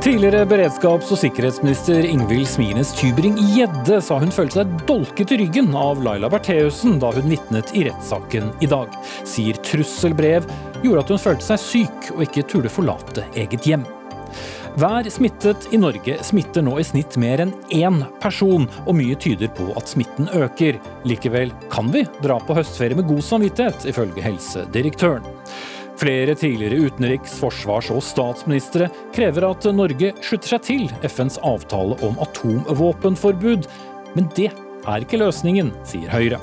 Tidligere beredskaps- og sikkerhetsminister Ingvild Smines Tybring-Gjedde sa hun følte seg dolket i ryggen av Laila Bertheussen da hun vitnet i rettssaken i dag. Sier trusselbrev gjorde at hun følte seg syk og ikke turde forlate eget hjem. Hver smittet i Norge smitter nå i snitt mer enn én person, og mye tyder på at smitten øker. Likevel kan vi dra på høstferie med god samvittighet, ifølge helsedirektøren. Flere tidligere utenriks-, forsvars- og statsministre krever at Norge slutter seg til FNs avtale om atomvåpenforbud. Men det er ikke løsningen, sier Høyre.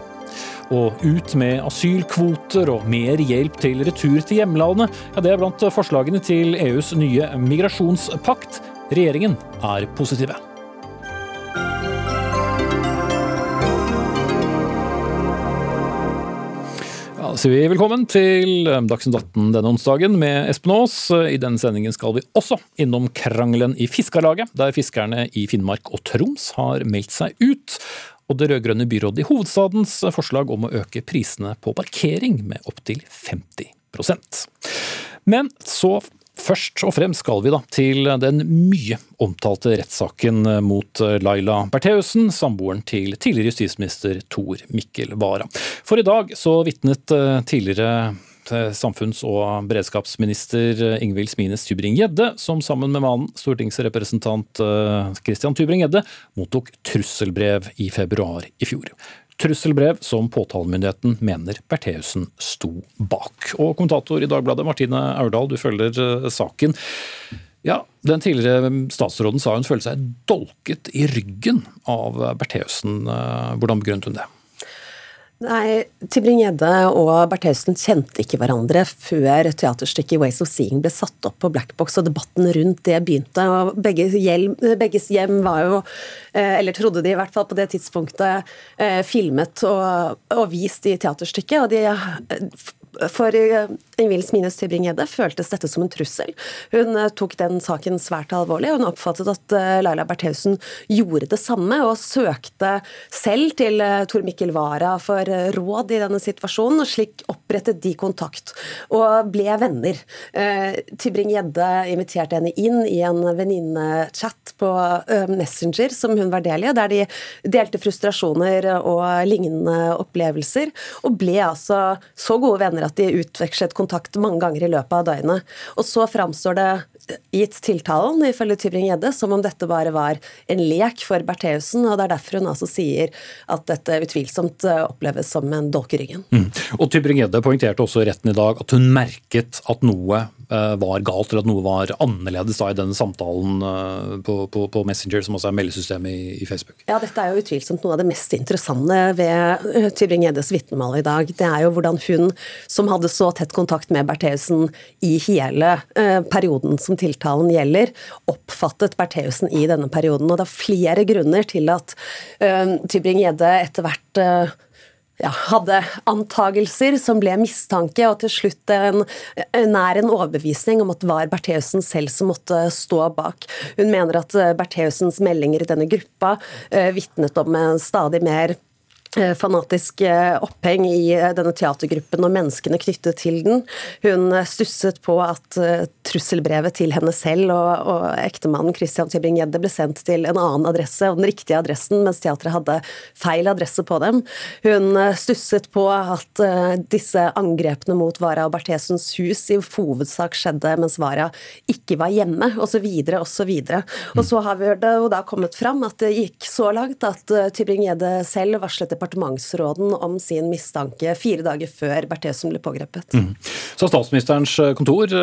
Og ut med asylkvoter og mer hjelp til retur til hjemlandet. Ja, det er blant forslagene til EUs nye migrasjonspakt. Regjeringen er positive. Sier vi velkommen til Dagsnytt 18 denne onsdagen med Espen Aas. I denne sendingen skal vi også innom krangelen i Fiskarlaget, der fiskerne i Finnmark og Troms har meldt seg ut og det rød-grønne byrådet i hovedstadens forslag om å øke prisene på parkering med opptil 50% Men så Først og fremst skal vi da til den mye omtalte rettssaken mot Laila Bertheussen, samboeren til tidligere justisminister Tor Mikkel Wara. For i dag så vitnet tidligere samfunns- og beredskapsminister Ingvild Smines Tybring-Gjedde, som sammen med mannen, stortingsrepresentant Christian Tybring-Gjedde, mottok trusselbrev i februar i fjor. Trusselbrev som påtalemyndigheten mener Bertheussen sto bak. Og kommentator i Dagbladet, Martine Aurdal, du følger saken. Ja, Den tidligere statsråden sa hun følte seg dolket i ryggen av Bertheussen. Hvordan begrunnet hun det? Nei, Tybring-Gjedde og Bertheussen kjente ikke hverandre før teaterstykket 'Ways of Seeing' ble satt opp på Blackbox og debatten rundt det begynte. og begge hjem, Begges hjem var jo, eller trodde de i hvert fall på det tidspunktet, filmet og, og vist i teaterstykket. og de for Ingvild Smines Tybring-Gjedde føltes dette som en trussel. Hun tok den saken svært alvorlig, og hun oppfattet at Laila Bertheussen gjorde det samme, og søkte selv til Tor Mikkel Wara for råd i denne situasjonen, og slik opprettet de kontakt, og ble venner. Tybring-Gjedde inviterte henne inn i en venninnechat på Messenger som hun var del i, der de delte frustrasjoner og lignende opplevelser, og ble altså så gode venner at de utvekslet kontakt mange ganger i løpet av døgnet. Og så framstår det gitt tiltalen, ifølge Tybring-Gjedde, som om dette bare var en lek for Bertheussen, og det er derfor hun altså sier at dette utvilsomt oppleves som en dolk i ryggen. Mm. Og Tybring-Gjedde poengterte også i retten i dag at hun merket at noe var galt, eller at noe var annerledes da i denne samtalen på, på, på Messenger, som også er meldesystemet i, i, Facebook. Ja, dette er jo utvilsomt noe av det mest interessante ved Tybring-Gjeddes vitnemål i dag. Det er jo hvordan hun, som hadde så tett kontakt med Bertheussen i hele eh, perioden som tiltalen gjelder, oppfattet Bertheussen i denne perioden. Og det er flere grunner til at uh, Tybring-Gjedde etter hvert uh, ja, hadde antagelser som ble mistanke, og til slutt en, nær en overbevisning om at det var Bertheussen selv som måtte stå bak. Hun mener at Bertheussens meldinger i denne gruppa uh, vitnet om en stadig mer fanatisk oppheng i denne teatergruppen og menneskene knyttet til den. Hun stusset på at trusselbrevet til henne selv og, og ektemannen Christian Tybring-Gjedde ble sendt til en annen adresse, og den riktige adressen, mens teatret hadde feil adresse på dem. Hun stusset på at disse angrepene mot Vara og Barthesens hus i hovedsak skjedde mens Vara ikke var hjemme, osv., osv. Og så har vi det jo da kommet fram at det gikk så langt at Tybring-Gjedde selv varslet departementsråden om sin mistanke fire dager før Bertheussen ble pågrepet. Mm. Så statsministerens kontor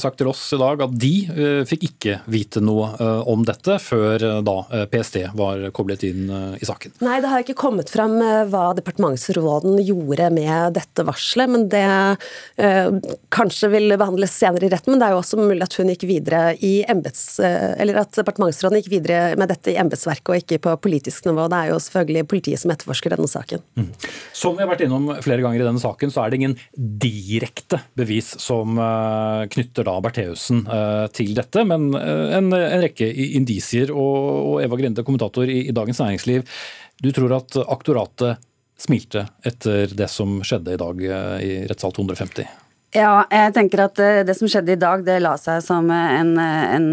sagt til oss i dag at de uh, fikk ikke vite noe om dette før da PST var koblet inn i saken. Nei, det har ikke kommet fram hva departementsråden gjorde med dette varselet, men det kanskje vil behandles senere i retten. Men det er jo også mulig at hun gikk videre i embets... Eller at departementsråden gikk videre med dette i embetsverket og ikke på politisk nivå. Det er jo selvfølgelig politiet som etterforsker denne saken. Mm. Som vi har vært innom flere ganger i denne saken, så er det ingen direkte bevis som knytter da Bertheussen til dette, men en, en rekke indisier. Og, og Eva Grinde, kommentator i, i Dagens Næringsliv, du tror at aktoratet smilte etter det som skjedde i dag i rettssal 250? Ja, jeg tenker at eh, det som skjedde i dag, det la seg som en, en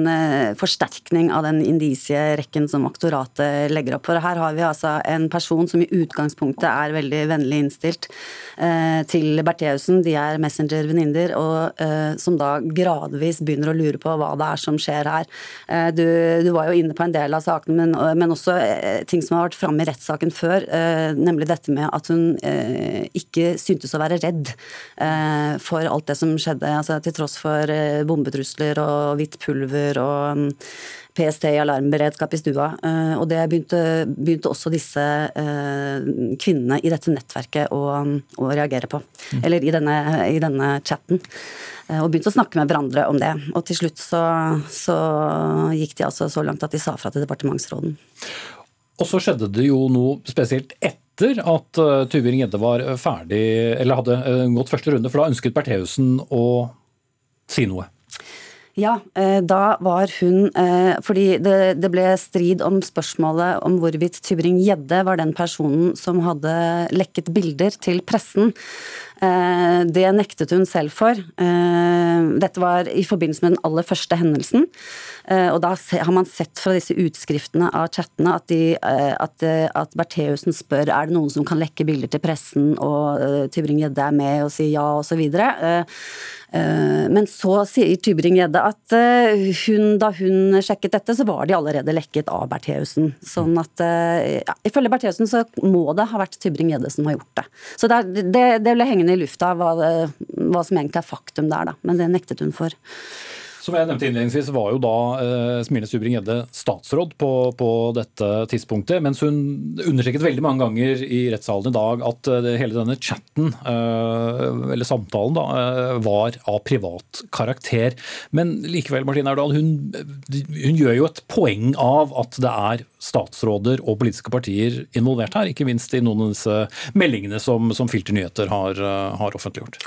forsterkning av den indisierekken som aktoratet legger opp. For her har vi altså en person som i utgangspunktet er veldig vennlig innstilt eh, til Bertheussen. De er messenger-venninner, og eh, som da gradvis begynner å lure på hva det er som skjer her. Eh, du, du, var jo inne på en del av sakene, men, men også eh, ting som har vært framme i rettssaken før, eh, nemlig dette med at hun ikke syntes å være redd for for alt det som skjedde. Altså, til tross for eh, bombetrusler og hvitt pulver og mm, PST i alarmberedskap i stua. Eh, og det begynte, begynte også disse eh, kvinnene i dette nettverket å, å reagere på. Mm. Eller i denne, i denne, chatten. Og begynte å snakke med hverandre om det. Og til slutt så, så gikk de altså så langt at de sa fra til departementsråden. Og så skjedde det jo noe spesielt etter etter at uh, Tybring-Gjedde var ferdig, eller hadde uh, gått første runde, for da ønsket Bertheussen å si noe. Ja, eh, da var hun Fordi det, det, ble strid om spørsmålet om hvorvidt Tybring-Gjedde var den personen som hadde lekket bilder til pressen. Det nektet hun selv for. Dette var i forbindelse med den aller første hendelsen. Eh, og da har man sett fra disse utskriftene av chattene at, de, eh, at, eh, at Bertheussen spør er det noen som kan lekke bilder til pressen, og Tybring-Gjedde er med og sier ja, osv. Men så sier Tybring-Gjedde at hun, da hun sjekket dette, så var de allerede lekket av Bertheussen. Sånn at ja, Ifølge Bertheussen så må det ha vært Tybring-Gjedde som har gjort det. Så det, det, det ble hengende i lufta hva, hva som egentlig er faktum der, da. Men det nektet hun for. Som jeg nevnte innledningsvis, var jo da eh, Smine Subring-Gjedde statsråd på, på, dette tidspunktet. Mens hun understreket veldig mange ganger i rettssalen i dag at eh, hele denne chatten, eh, eller samtalen, da, eh, var av privat karakter. Men likevel, Martine Erdal, hun, hun gjør jo et poeng av at det er statsråder og politiske partier involvert her. Ikke minst i noen av disse meldingene som, som Filter Nyheter har, eh, har offentliggjort.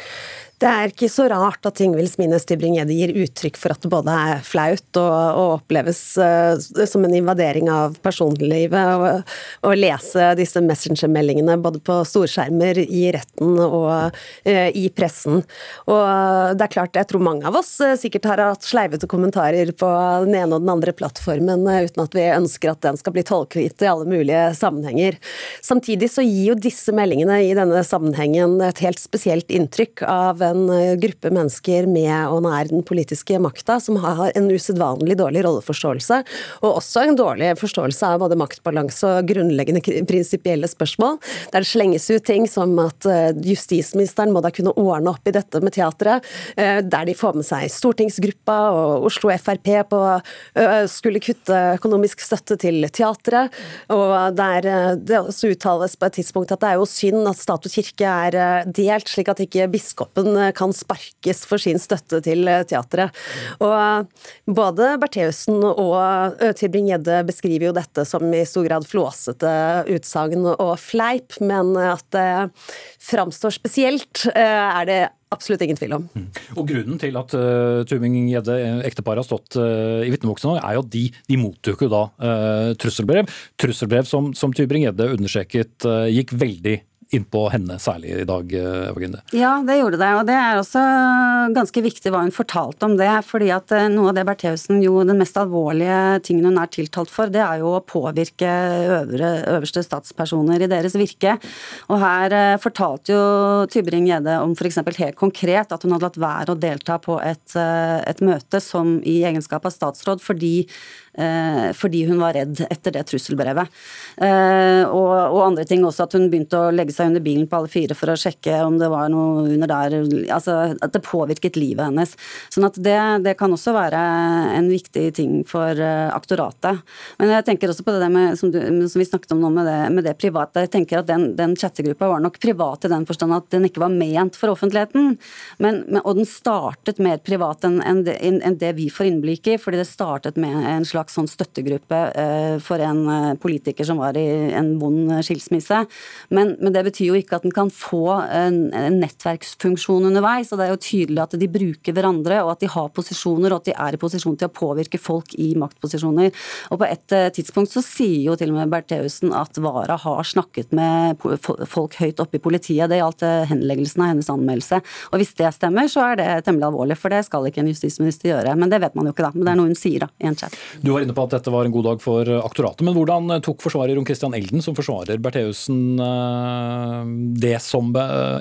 Det er ikke så rart at Ingvild Smines Tybring-Gjedde gir uttrykk for at det både er flaut og, og oppleves uh, som en invadering av personlivet å lese disse messengermeldingene både på storskjermer, i retten og uh, i pressen. Og det er klart, jeg tror mange av oss uh, sikkert har hatt sleivete kommentarer på den ene og den andre plattformen uten at vi ønsker at den skal bli tolket i alle mulige sammenhenger. Samtidig så gir jo disse meldingene i denne sammenhengen et helt spesielt inntrykk av en eh, gruppe mennesker med og nær den politiske makta som har en usedvanlig dårlig rolleforståelse, og også en dårlig forståelse av både maktbalanse og grunnleggende prinsipielle spørsmål, der det slenges ut ting som at eh, justisministeren må da kunne ordne opp i dette med teatret, eh, der de får med seg stortingsgruppa og Oslo Frp på skulle kutte økonomisk støtte til teatret, og der det også uttales på et tidspunkt at det er jo synd at stat og kirke er delt, slik at ikke biskopen kan sparkes for sin støtte til eh, teatret. Og eh, både Bertheussen og Tybring-Gjedde beskriver jo dette som i stor grad flåsete utsagn og fleip, men at det framstår spesielt, er det absolutt ingen tvil om. Mm. Og Grunnen til at uh, Tubing-Gjedde, ekteparet, har stått uh, i vitneboksen er jo at de, de mottok jo da uh, trusselbrev. Trusselbrev som, som Tybring-Gjedde understreket uh, gikk veldig innpå henne særlig i dag, eh, Eva Ja, det gjorde det. Og det er også ganske viktig hva hun fortalte om det. fordi at eh, noe av det Bertheussen jo den mest alvorlige tingen hun er tiltalt for, det er jo å påvirke øvre, øverste statspersoner i deres virke. Og her eh, fortalte jo Tybring-Gjedde om f.eks. helt konkret at hun hadde latt være å delta på et, et møte som i egenskap av statsråd fordi fordi hun var redd etter det trusselbrevet. Og, og, andre ting også, at hun begynte å legge seg under bilen på alle fire for å sjekke om det var noe under der. Altså at det påvirket livet hennes. Sånn at det, det kan også være en viktig ting for eh, aktoratet. Men jeg tenker også på det med, som, du, som vi snakket om nå, med det, med det private. Jeg tenker at den, den chattegruppa var nok privat i den forstand at den ikke var ment for offentligheten. Men, men, og den startet mer privat enn en, en det vi får innblikk i, fordi det startet med en slags slags sånn støttegruppe eh, for en eh, politiker som var i en vond skilsmisse. Men, men det betyr jo ikke at den kan få en, en nettverksfunksjon underveis. og Det er jo tydelig at de bruker hverandre, og at de har posisjoner, og at de er i posisjon til å påvirke folk i maktposisjoner. Og På et eh, tidspunkt så sier jo til og med Bertheussen at Vara har snakket med folk høyt oppe i politiet. Det gjaldt eh, henleggelsen av hennes anmeldelse. Og Hvis det stemmer, så er det temmelig alvorlig, for det skal ikke en justisminister gjøre. Men det vet man jo ikke, da. Men det er noe hun sier da, i en chat. Du var inne på at dette var en god dag for aktoratet, men hvordan tok forsvarer Ron Christian Elden, som forsvarer Bertheussen, eh, det som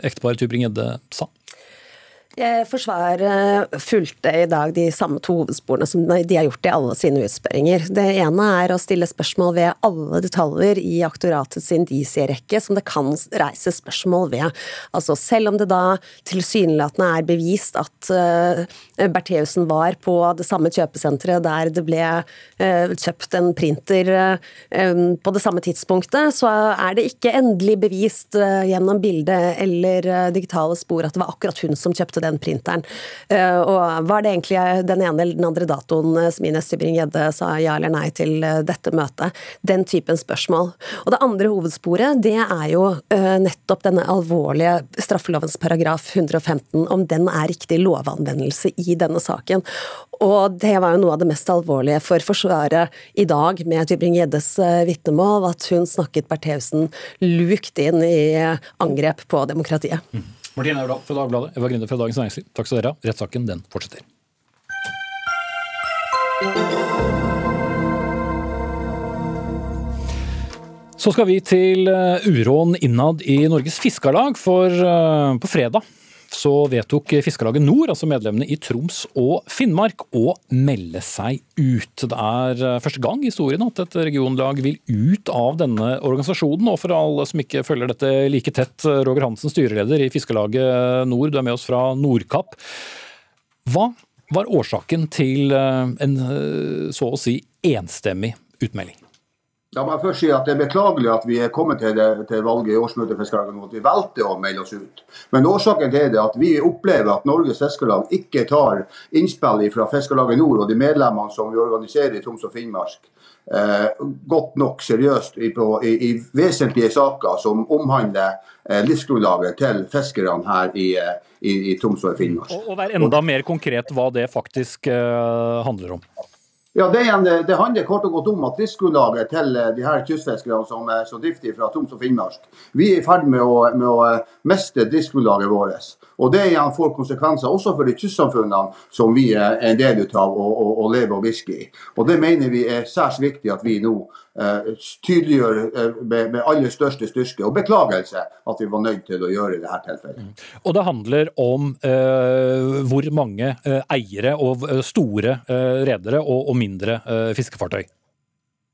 ekteparet Tybring-Gjedde sa? Forsvaret fulgte i dag de samme to hovedsporene som de har gjort i alle sine utspørringer. Det ene er å stille spørsmål ved alle detaljer i aktoratets indisierekke som det kan reise spørsmål ved. Altså Selv om det da tilsynelatende er bevist at uh, Bertheussen var på det samme kjøpesenteret der det ble uh, kjøpt en printer uh, på det samme tidspunktet, så er det ikke endelig bevist gjennom bildet eller digitale spor at det var akkurat hun som kjøpte det den printeren. Eh, og var det egentlig den ene eller den andre datoen Smine som Ines Tybring-Gjedde sa ja eller nei til eh, dette møtet? Den typen spørsmål. Og det andre hovedsporet, det er jo nettopp denne alvorlige straffelovens paragraf 115, om den er riktig lovanvendelse i denne saken. Og det var jo noe av det mest alvorlige for Forsvaret i dag, med Tybring-Gjeddes vitnemål, at hun snakket Bertheussen lukt inn i angrep på demokratiet. Mm. Martine Aurdal fra Dagbladet, Eva Grinde fra Dagens Næringsliv. Takk skal dere ha. Rettssaken den fortsetter. Så skal vi til eh, uroen innad i Norges Fiskarlag, for eh, på fredag så vedtok Fiskarlaget Nord, altså medlemmene i Troms og Finnmark, å melde seg ut. Det er eh, første gang i historien at et regionlag vil ut av denne organisasjonen. Og for alle som ikke følger dette like tett, Roger Hansen, styreleder i Fiskarlaget Nord, du er med oss fra Nordkapp. Hva var årsaken til eh, en eh, så å si enstemmig utmelding? La jeg først si at Det er beklagelig at vi er kommet til, det, til valget i årsmøtet Fiskarlaget at vi valgte å melde oss ut. Men årsaken til det er at vi opplever at Norges Fiskarlag ikke tar innspill fra Fiskarlaget Nord og de medlemmene som vi organiserer i Troms og Finnmark eh, godt nok seriøst i, på, i, i, vesentlige saker som omhandler eh, livsgrunnlaget til fiskerne her i, eh, i, Troms og Finnmark. Og, og Vær enda mer konkret hva det faktisk eh, handler om. Ja, det, en, det, handler kort og godt om at driftsgrunnlaget til eh, de her kystfiskerne som er så driftige fra Troms og Finnmark, vi er i ferd med å, med å eh, miste driftsgrunnlaget vårt. Og Det igjen får konsekvenser også for de kystsamfunnene som vi er en del av å og, og lever og virker i. Og Det mener vi er særs viktig at vi nå eh, tydeliggjør eh, med, med, aller største styrke og beklagelse at vi var nødt til å gjøre i dette tilfellet. Mm. Og Det handler om eh, hvor mange eh, eiere og eh, store eh, redere og, og mindre fiskefartøy?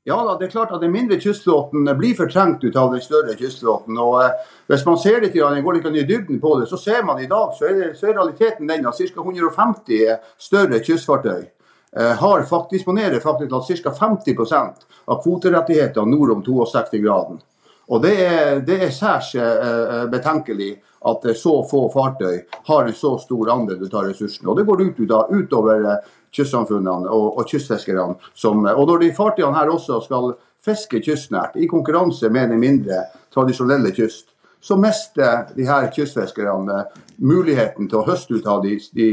Ja da, det er klart at Den mindre kystflåten blir fortrengt ut av den større kystflåten. og eh, Hvis man ser litt, går litt i dybden på det, så ser man i dag så er, det, så er realiteten den at ca. 150 større kystfartøy eh, har faktisk, disponerer faktisk ca. 50% av kvoterettighetene nord om 62-graden. Og Det er, det er særs eh, betenkelig at så få fartøy har en så stor andel av ressursene. Og Det går ut, utover kystsamfunnene og, og kystfiskerne. Som, og når de fartøyene her også skal fiske kystnært, i konkurranse med den mindre tradisjonelle kyst, så mister de her kystfiskerne muligheten til å høste ut av de, de,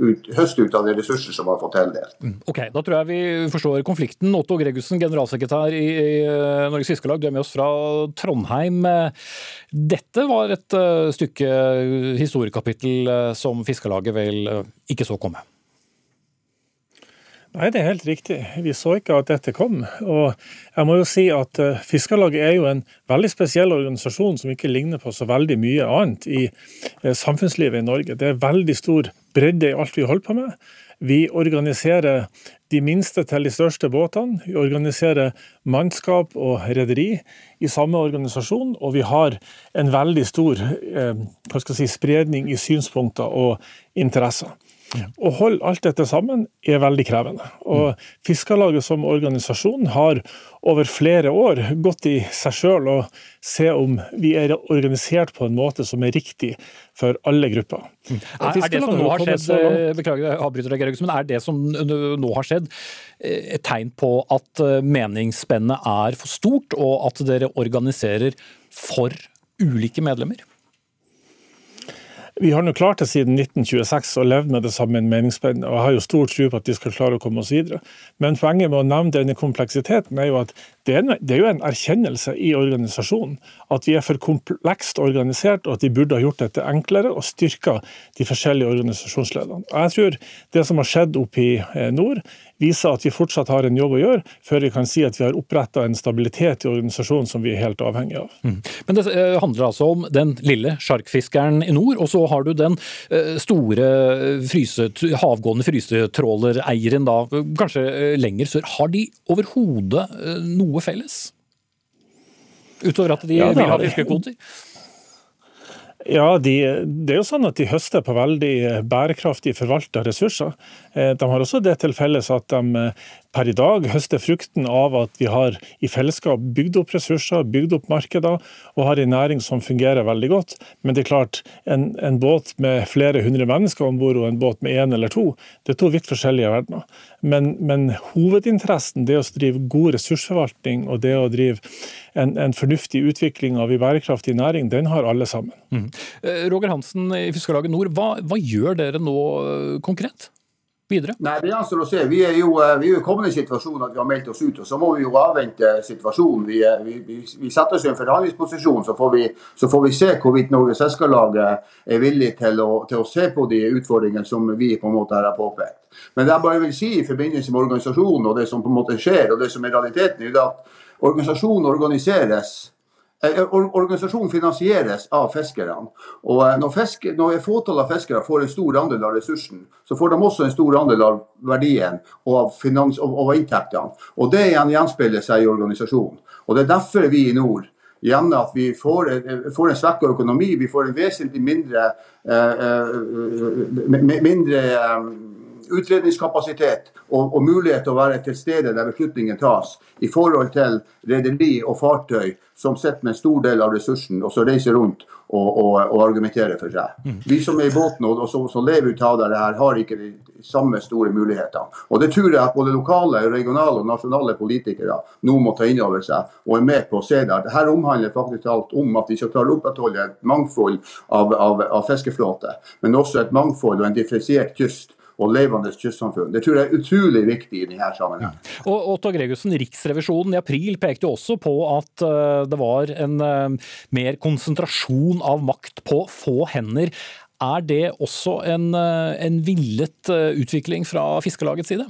ut, høste ut av de ressurser som har fått tildelt. Mm, ok, Da tror jeg vi forstår konflikten. Otto Gregussen, generalsekretær i, eh, Norges Fiskarlag, du er med oss fra Trondheim. Dette var et stykke historiekapittel som Fiskarlaget vel ikke så komme? Nei, det er helt riktig. Vi så ikke at dette kom. Og jeg må jo si at uh, Fiskarlaget er jo en veldig spesiell organisasjon som ikke ligner på så veldig mye annet i uh, samfunnslivet i Norge. Det er veldig stor bredde i alt vi holder på med. Vi organiserer de minste til de største båtene. Vi organiserer mannskap og rederi i samme organisasjon, og vi har en veldig stor eh, si, spredning i synspunkter og interesser. Å holde alt dette sammen er veldig krevende. Og Fiskarlaget som organisasjon har over flere år gått i seg sjøl og se om vi er organisert på en måte som er riktig for alle grupper. Mm. Er, er, det som nå har skjedd, beklager jeg avbryter deg, men er det som nå har skjedd eh, et tegn på at eh, meningsspennet er for stort, og at dere organiserer for ulike medlemmer? Vi har nå klart det siden 1926 og levd med det samme meningsspennet. og Jeg har jo stor tro på at de skal klare å komme oss videre. Men poenget med å nevne denne kompleksiteten er jo at det er, en, det er jo en erkjennelse i organisasjonen at vi er for komplekst organisert, og at vi burde ha gjort dette enklere og styrka de forskjellige organisasjonsledene. Jeg tror det som har skjedd oppe i eh, nord, viser at vi fortsatt har en jobb å gjøre før vi kan si at vi har oppretta en stabilitet i organisasjonen som vi er helt avhengig av. Mm. Men det eh, handler altså om den lille sjarkfiskeren i nord, og så har du den eh, store fryse, havgående frysetrålereieren da, kanskje eh, lenger sør. Har de overhodet noe felles? Utover at de ja, vil ha fiskekvoter? Ja, de, det er jo sånn at de høster på veldig bærekraftig forvalta ressurser. De har også det til felles at de per i dag høster frukten av at vi har i fellesskap bygd opp ressurser, bygd opp markeder og har en næring som fungerer veldig godt. Men det er klart, en, en båt med flere hundre mennesker om bord og en båt med én eller to, det er to vidt forskjellige verdener. Men, men hovedinteressen, det å drive god ressursforvaltning og det å drive en, en fornuftig utvikling av en bærekraftig næring, den har alle sammen. Mm. Roger Hansen i Fiskarlaget Nord, hva, hva gjør dere nå eh, konkret? Videre? Nei, det gjenstår å se. Vi er, jo, eh, vi er kommet i en situasjon at vi har meldt oss ut. og Så må vi jo avvente situasjonen. Vi, vi, vi, vi setter oss i en forhandlingsposisjon. Så får vi, så får vi se hvorvidt Norges Fiskarlag er villig til å, til å, se på de utfordringene som vi på en måte har påpekt. Men det jeg bare vil si i forbindelse med organisasjonen og det som på en måte skjer, og det som er realiteten, er at organisasjonen organiseres Eh, eh, organisasjonen finansieres av fiskerne. Og eh, når, fisk, når fåtall av fiskere får en stor andel av ressursen, så får de også en stor andel av verdien og av, finans, og, og inntektene. Og Det igjen gjenspeiler seg i organisasjonen. Og Det er derfor vi i nord igjen at vi får, får en svekka økonomi, vi får en vesentlig mindre, eh, mindre utredningskapasitet og, og, mulighet til å være til stede der beslutningen tas, i forhold til rederi og fartøy som sitter med en stor del av ressursen og så reiser rundt og, og, og argumenterer for seg. Mm. Vi som er i båten og, som, som lever ut av det her, har ikke de samme store mulighetene. Og Det tror jeg at både lokale, regionale og nasjonale politikere nå må ta inn over seg og er med på å se der. Dette omhandler faktisk alt om at vi skal klare å opprettholde et mangfold av, av, av fiskeflåte, men også et mangfold og en differensiert kyst og levende kystsamfunn. Det tror jeg er utrolig viktig i denne sammenhengen. Ja. Og Otto Gregussen, Riksrevisjonen i april pekte også på at uh, det var en uh, mer konsentrasjon av makt på få hender. Er det også en, uh, en villet utvikling fra Fiskelagets side?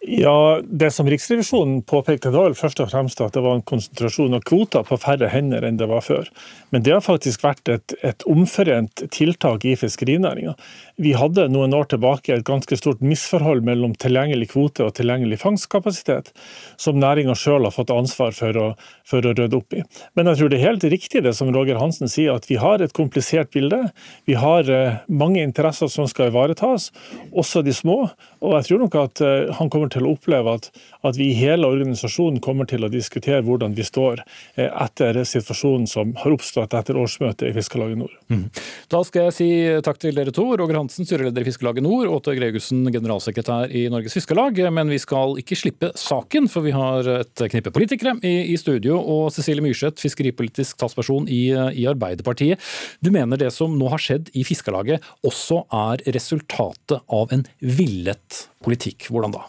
Ja, Det som Riksrevisjonen påpekte, da var vel først og fremst at det var en konsentrasjon av kvoter på færre hender enn det var før. Men det har faktisk vært et, et omforent tiltak i fiskerinæringa. Vi hadde noen år tilbake et ganske stort misforhold mellom tilgjengelig kvote og tilgjengelig fangstkapasitet, som næringa sjøl har fått ansvar for å, for å, rydde opp i. Men jeg tror det er helt riktig det som Roger Hansen sier, at vi har et komplisert bilde. Vi har eh, mange interesser som skal ivaretas, også de små. Og jeg tror nok at eh, han kommer til å oppleve at, at vi i hele organisasjonen kommer til å diskutere hvordan vi står eh, etter situasjonen som har oppstått etter årsmøtet i Fiskarlaget Nord. Mm. Da skal jeg si takk til dere to. Roger Hansen, styreleder i Fiskelaget Nord, Åte Gregussen, generalsekretær i Norges Fiskarlag. Men vi skal ikke slippe saken, for vi har et knippe politikere i, i studio. Og Cecilie Myrseth, fiskeripolitisk talsperson i, i Arbeiderpartiet. Du mener det som nå har skjedd i Fiskarlaget også er resultatet av en villet politikk. Hvordan da?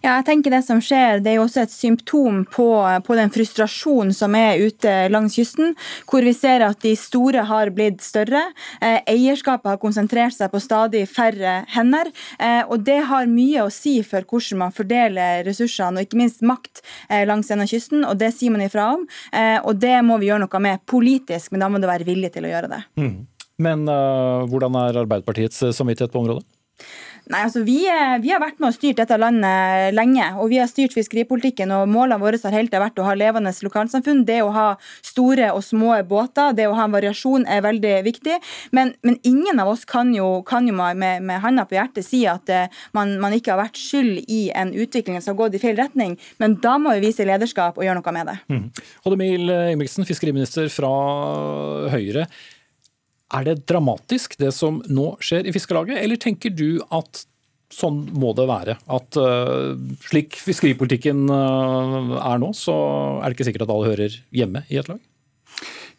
Ja, jeg tenker Det som skjer, det er jo også et symptom på, på, den frustrasjonen som er ute langs kysten, hvor vi ser at de store har blitt større. Eh, eierskapet har konsentrert seg på stadig færre hender. Eh, og Det har mye å si for hvordan man fordeler ressursene, og ikke minst makt eh, langs denne kysten. og Det sier man ifra om. Og Det må vi gjøre noe med politisk, men da må du være villig til å gjøre det. Mm. Men uh, hvordan er Arbeiderpartiets samvittighet på området? Nei, altså vi, vi, har vært med og styrt dette landet lenge, og vi har styrt fiskeripolitikken. og Målene våre har helt vært å ha levende lokalsamfunn. Det å ha store og små båter, det å ha en variasjon er veldig viktig. Men, men ingen av oss kan jo, kan jo med, med handa på hjertet si at uh, man, man, ikke har vært skyld i en utvikling som har gått i feil retning. Men da må vi vise lederskap og gjøre noe med det. Mm. Hodemil Ingebrigtsen, fiskeriminister fra Høyre. Er det dramatisk det som nå skjer i Fiskarlaget, eller tenker du at sånn må det være? At uh, slik fiskeripolitikken uh, er nå, så er det ikke sikkert at alle hører hjemme i et lag?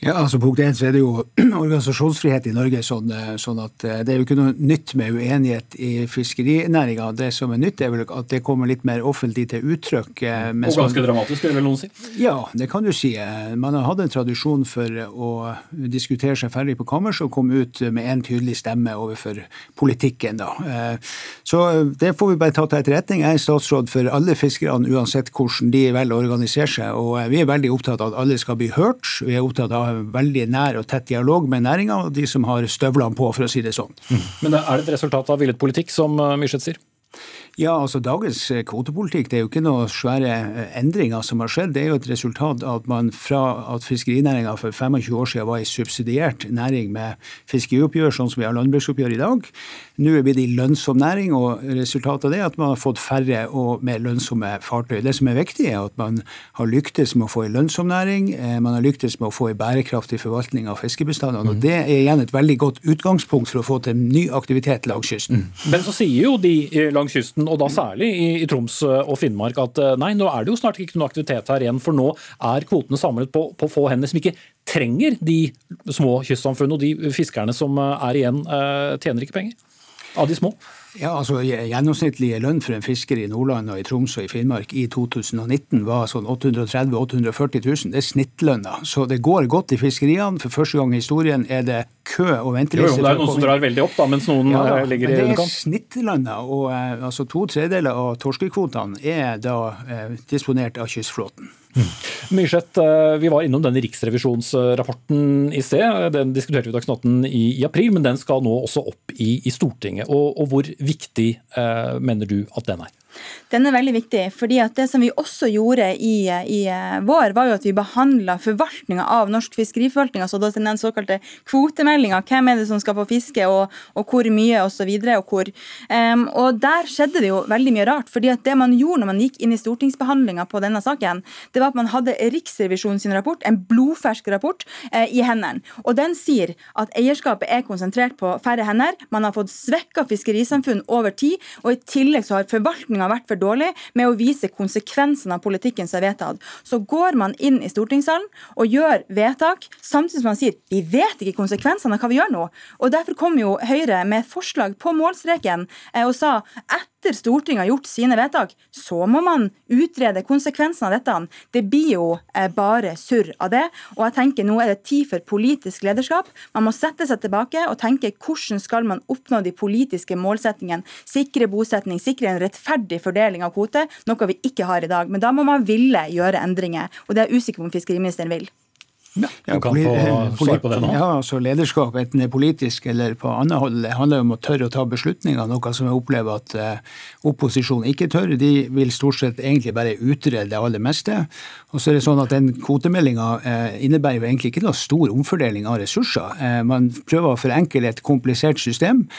Ja, altså Punkt én så er det jo organisasjonsfrihet i Norge. Sånn, eh, sånn, at eh, Det er jo ikke noe nytt med uenighet i fiskerinæringa. Det som er nytt, er vel at det kommer litt mer offentlig til uttrykk. Eh, og ganske man, dramatisk, vil vel noen si? Ja, det kan du si. Man har hatt en tradisjon for å diskutere seg ferdig på kammers og komme ut med en tydelig stemme overfor politikken. da. Så det får vi bare ta til etterretning. Jeg er statsråd for alle fiskerne, uansett hvordan de velger å organisere seg. Og vi er veldig opptatt av at alle skal bli hørt. Vi er opptatt av veldig nær og tett dialog med næringa og de som har støvlene på, for å si det sånn. Mm. Men er det et resultat av villet politikk, som eh, Myrseth sier? Ja, altså Dagens eh, kvotepolitikk det er jo ikke noen svære eh, endringer som har skjedd. Det er jo et resultat av at man fra at fiskerinæringa for 25 år siden var en subsidiert næring med fiskerioppgjør, sånn som vi har landbruksoppgjør i dag. Nå er blitt en lønnsom næring, og resultatet av det er at man har fått færre og mer lønnsomme fartøy. Det som er viktig, er at man har lyktes med å få en lønnsom næring. Eh, man har lyktes med å få en bærekraftig forvaltning av fiskebestandene. og Det er igjen et veldig godt utgangspunkt for å få til ny aktivitet langs kysten. Mm. Men så sier jo de langs kysten og da særlig i, i, Troms eh, og Finnmark, at eh, nei, nå er det jo snart ikke noe aktivitet her igjen. For nå er kvotene samlet på, på få hender som ikke trenger de små kystsamfunnene. Og de fiskerne som eh, er igjen, tjener ikke penger av de små. Ja, altså Gjennomsnittlige lønn for en fisker i Nordland og i Troms og i Finnmark i 2019 var sånn 830 000-840 000. Det er snittlønna. Så det går godt i fiskeriene. For første gang i historien er det kø og venteliste. Jo, det er noen som drar veldig opp, da, mens noen ja, ja, ligger i underkant. Det er snittlønna. Og eh, altså, to tredeler av torskekvotene er da eh, disponert av kystflåten. Myrseth, eh, vi var innom denne riksrevisjonsrapporten i sted. Den diskuterte vi Dagsnytt 18 i, i, april, men den skal nå også opp i, i Stortinget. Og, og hvor viktig eh, mener du at den er? Den er veldig viktig. fordi at Det som vi også gjorde i, i eh, vår, var jo at vi behandla forvaltninga av norsk fiskeriforvaltning. altså Den såkalte kvotemeldinga. Hvem er det som skal få fiske, og, og hvor mye, osv. Og, hvor. Um, og der skjedde det jo veldig mye rart. fordi at Det man gjorde når man gikk inn i stortingsbehandlinga på denne saken, det var at man hadde Riksrevisjonens rapport, en blodfersk rapport, eh, i hendene. Og Den sier at eierskapet er konsentrert på færre hender. Man har fått svekka fiskerisamfunn over tid, og i tillegg så har forvaltninga har vært for dårlig med å vise konsekvensene av politikken som er vedtatt. Så går man inn i stortingssalen og gjør vedtak, samtidig som man sier vi vet ikke konsekvensene av hva vi gjør nå. Og Derfor kom jo Høyre med forslag på målstreken eh, og sa etter etter Stortinget har gjort sine vedtak, så må man utrede konsekvensene av dette. Det blir jo eh, bare surr av det. Og jeg tenker nå er det tid for politisk lederskap. Man må sette seg tilbake og tenke hvordan skal man oppnå de politiske målsettingene. Sikre bosetning, sikre en rettferdig fordeling av kvote, noe vi ikke har i dag. Men da må man ville gjøre endringer. Og det er jeg usikker på om fiskeriministeren vil. Ja, du kan få eh, svar på det nå. Ja, altså Lederskap, enten det er politisk eller på annet hold, det handler om å tørre å ta beslutninger. Noe som jeg opplever at uh, opposisjonen ikke tør. De vil stort sett egentlig bare utrede det aller meste. Og så er det sånn at den Kvotemeldinga uh, innebærer jo egentlig ikke noe stor omfordeling av ressurser. Uh, man prøver å forenkle et komplisert system.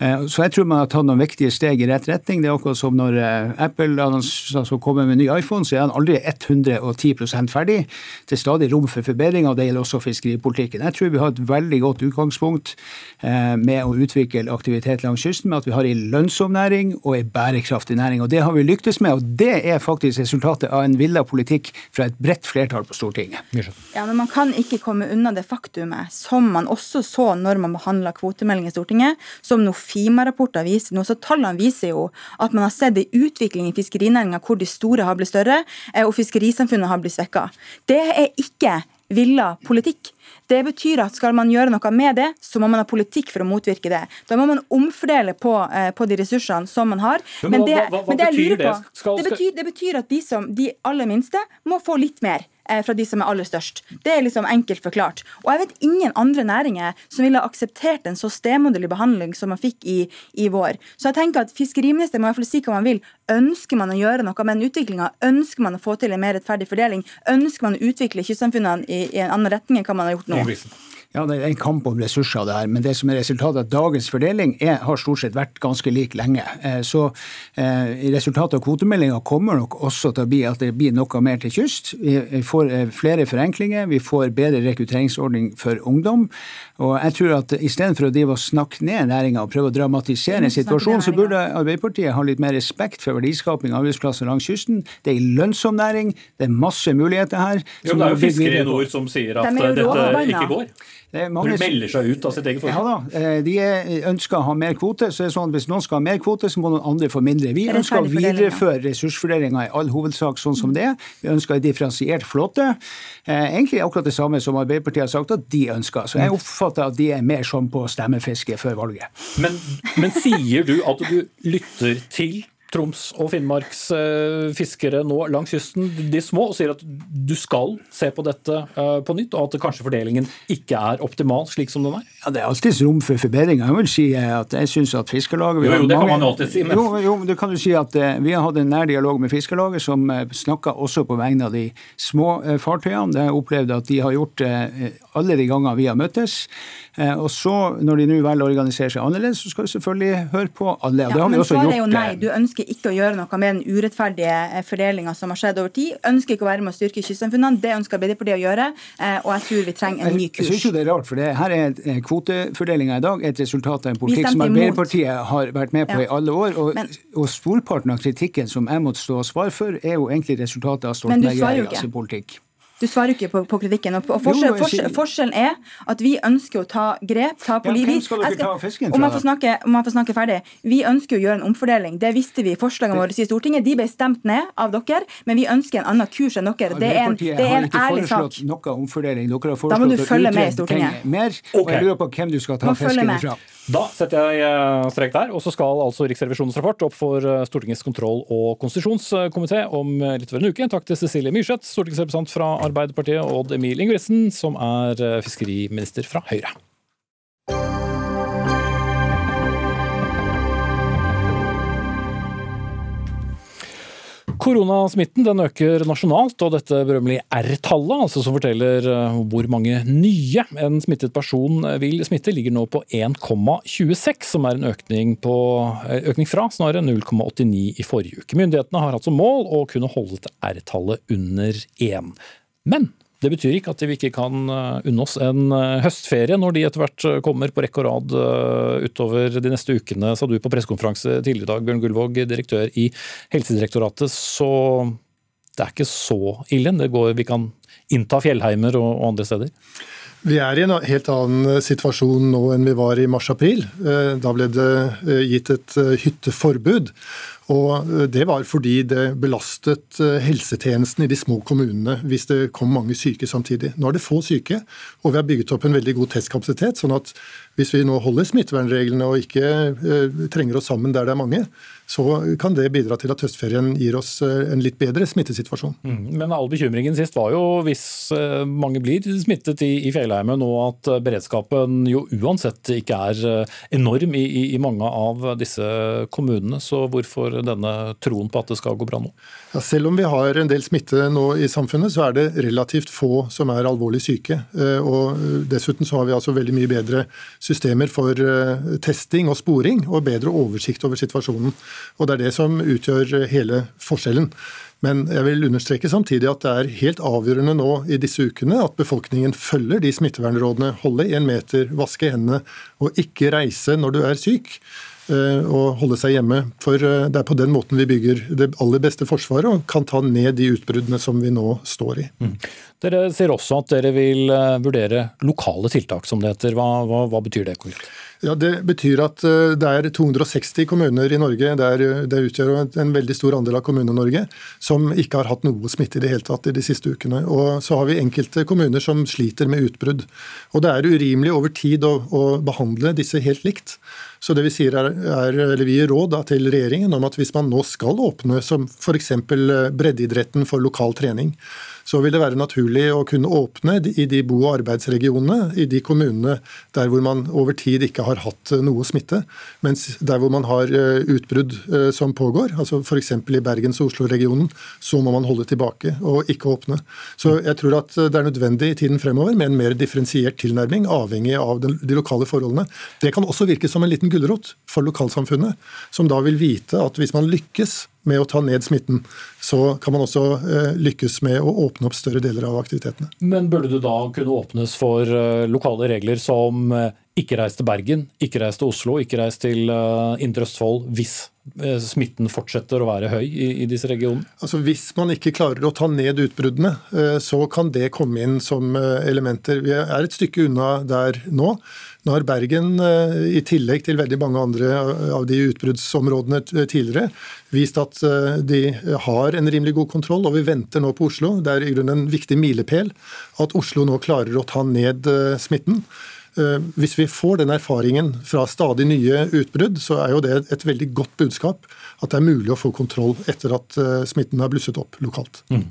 Eh, så jeg tror man har tatt noen viktige steg i rett retning. Det er akkurat som når eh, Apple altså kommer med en ny iPhone, så er han aldri 110 ferdig. Det er stadig rom for forbedringer, og det gjelder også fiskeripolitikken. Jeg tror vi har et veldig godt utgangspunkt eh, med å utvikle aktivitet langs kysten, med at vi har en lønnsom næring og en bærekraftig næring. Og Det har vi lyktes med, og det er faktisk resultatet av en villa politikk fra et bredt flertall på Stortinget. Ja, men Man kan ikke komme unna det faktumet, som man også så når man behandla kvotemelding i Stortinget, som noe FIMA-rapporter viser nå, så tallene viser jo at man har sett en utvikling i fiskerinæringa hvor de store har blitt større, eh, og fiskerisamfunnet har blitt svekka. Det er ikke villa politikk. Det betyr at skal man gjøre noe med det, så må man ha politikk for å motvirke det. Da må man omfordele på, eh, på de ressursene som man har. Men, det, hva, hva, det betyr det? Skal, det, betyr, det betyr at de, som, de aller minste må få litt mer. Eh, fra de som er aller størst. Det er liksom enkelt forklart. Og jeg vet ingen andre næringer som ville akseptert en så stemoderlig behandling som man fikk i, i vår. Så jeg tenker at fiskeriministeren må i hvert fall si hva man vil. Ønsker man å gjøre noe med den utviklinga? Ønsker man å få til en mer rettferdig fordeling? Ønsker man å utvikle kystsamfunnene i, i en annen retning enn hva man har gjort nå? Ja, Det er en kamp om ressurser, det her, men det som er resultatet av dagens fordeling er, har stort sett vært ganske lik lenge. Eh, så eh, Resultatet av kvotemeldinga kommer nok også til å bli at det blir noe mer til kyst. Vi får eh, flere forenklinger, vi får bedre rekrutteringsordning for ungdom. Og jeg tror at Istedenfor å drive og snakke ned næringa og prøve å dramatisere en situasjon, så burde Arbeiderpartiet ha litt mer respekt for verdiskaping av arbeidsplasser langs kysten. Det er en lønnsom næring, det er masse muligheter her. Jo, det er jo fiskere i nord som sier at de dette ikke går. Mange... De melder seg ut av sitt eget forslag? Ja da, eh, De ønsker å ha mer kvote. så er det sånn at Hvis noen skal ha mer kvote, så må noen andre få mindre. Vi ønsker å videreføre ressursfordelinga i all hovedsak sånn som det er. Vi ønsker en differensiert flåte. Eh, egentlig akkurat det samme som Arbeiderpartiet har sagt at de ønsker. Så jeg oppfatter at de er mer som på stemmefiske før valget. Men, men sier du at du lytter til Troms og Finnmarks eh, fiskere nå langs kysten, de små, og sier at du skal se på dette eh, på nytt, og at kanskje fordelingen ikke er optimal slik som den er? Ja, Det er alltids rom for forbedringer. Jeg vil si eh, at jeg syns at Fiskarlaget Jo, jo, det kan man alltid si. Men... Jo, jo, det kan du si at Vi har hatt en nær dialog med Fiskarlaget, som snakker også på vegne av de små fartøyene. Jeg opplevde at de har gjort alle de ganger vi har møttes. Og så, når de nå velger å organisere seg annerledes, så skal vi selvfølgelig høre på alle. Ja, det har vi også gjort. Er jo nei. Du ønsker ønsker ikke å gjøre noe med den urettferdige eh, fordelinga som har skjedd over tid. Ønsker ikke å være med å styrke kystsamfunnene. Det ønsker Arbeiderpartiet å gjøre, eh, og jeg tror vi trenger en ny kurs. Jeg synes jo det er rart, for det her er eh, kvotefordelinga i dag et resultat av en politikk som Arbeiderpartiet har vært med på ja. i alle år. Og, Men, og storparten av kritikken som jeg måtte stå og svare for, er jo egentlig resultatet av Stoltenberg-regjeringas politikk. Du svarer ikke på, på kritikken. Og, forskjell, forskjell, forskjellen er at vi ønsker å ta grep, ta på ja, Hvem skal dere ta fisken fra? Om jeg, får snakke, om jeg får snakke ferdig. Vi ønsker å gjøre en omfordeling. Det visste vi i forslagene våre i Stortinget. De ble stemt ned av dere, men vi ønsker en annen kurs enn dere. Det er en, det er en ærlig sak. har ikke foreslått noe omfordeling. Dere har foreslått med i Stortinget. mer, og jeg lurer på hvem du skal ta fisken ifra. Da setter jeg eh, strek der, og så skal altså Riksrevisjonens rapport opp for eh, Stortingets kontroll- og konstitusjonskomité om eh, litt over en uke. Takk til Cecilie Myrseth, stortingsrepresentant fra Arbeiderpartiet, og Odd Emil Ingebrigtsen, som er fiskeriminister fra Høyre. Koronasmitten den øker nasjonalt, og dette berømmelige R-tallet, altså som forteller eh, hvor mange nye en smittet person vil smitte, ligger nå på 1,26, som er en økning, på, eh, økning fra snarere 0,89 i forrige uke. Myndighetene har hatt som mål å kunne holde dette R-tallet under 1. Men det betyr ikke at vi ikke kan eh, unne oss en eh, høstferie når de etter hvert eh, kommer på rekke og rad utover de neste ukene, sa du på pressekonferanse tidligere i dag, Bjørn Gullvåg, direktør i Helsedirektoratet. Så det er ikke så ille. Det går, vi kan innta fjellheimer og andre steder? Vi er i en helt annen situasjon nå enn vi var i mars-april. Da ble det gitt et hytteforbud. Og eh, Det var fordi det belastet eh, helsetjenesten i de små kommunene hvis det kom mange syke samtidig. Nå er det få syke, og vi har bygget opp en veldig god testkapasitet. sånn at hvis vi nå holder smittevernreglene og ikke eh, trenger oss sammen der det er mange, så kan det bidra til at høstferien gir oss eh, en litt bedre smittesituasjon. Mm, men all bekymringen sist var jo hvis eh, mange blir smittet i, i fjellheimen, og at beredskapen jo uansett ikke er enorm enorm i, i, mange av disse kommunene. Så hvorfor denne troen på at det skal gå bra nå? Ja, selv om vi har en del smitte nå i samfunnet, så er det relativt få som er alvorlig syke. Og dessuten så har vi altså veldig mye bedre systemer for testing og sporing, og bedre oversikt over situasjonen. Og det er det som utgjør hele forskjellen. Men jeg vil understreke samtidig at det er helt avgjørende nå i disse ukene at befolkningen følger de smittevernrådene. Holde én meter, vaske hendene og ikke reise når du er syk. Eh, og holde seg hjemme. For eh, det er på den måten vi bygger det aller beste forsvaret og kan ta ned de utbruddene som vi nå står i. Mm. Dere sier også at dere vil eh, vurdere lokale tiltak, som det heter. Hva, hva, hva betyr det? Ja, Det betyr at eh, det er 260 kommuner i Norge, det, er, det utgjør en veldig stor andel av Kommune-Norge, som ikke har hatt noe smitte i det hele tatt i de siste ukene. Og Så har vi enkelte kommuner som sliter med utbrudd. Og Det er urimelig over tid å, å behandle disse helt likt. Så det Vi sier er, er, eller vi gir råd da, til regjeringen om at hvis man nå skal åpne som f.eks. breddeidretten for lokal trening, så vil det være naturlig å kunne åpne i de bo- og arbeidsregionene, i de kommunene der hvor man over tid ikke har hatt noe smitte. Mens der hvor man har utbrudd som pågår, altså f.eks. i Bergens- og Oslo-regionen, så må man holde tilbake og ikke åpne. Så jeg tror at det er nødvendig i tiden fremover med en mer differensiert tilnærming, avhengig av de lokale forholdene. Det kan også virke som en liten gulrot for lokalsamfunnet, som da vil vite at hvis man lykkes med å ta ned smitten, så kan man også eh, lykkes med å åpne opp større deler av aktivitetene. Men burde det da kunne åpnes for eh, lokale regler som eh, ikke reis til Bergen, ikke reis til Oslo, ikke reis til Indre Østfold hvis smitten fortsetter å være høy i, i, disse regionene? Altså Hvis man ikke klarer å ta ned utbruddene, så kan det komme inn som elementer. Vi er et stykke unna der nå. Nå har Bergen, eh, i tillegg til veldig mange andre av de utbruddsområdene tidligere, vist at eh, de har en rimelig god kontroll, og vi venter nå på Oslo. Det er i grunnen en viktig milepæl at Oslo nå klarer å ta ned eh, smitten. Hvis vi får den erfaringen fra stadig nye utbrudd, så er jo det et veldig godt budskap at det er mulig å få kontroll etter at smitten har blusset opp lokalt. Mm.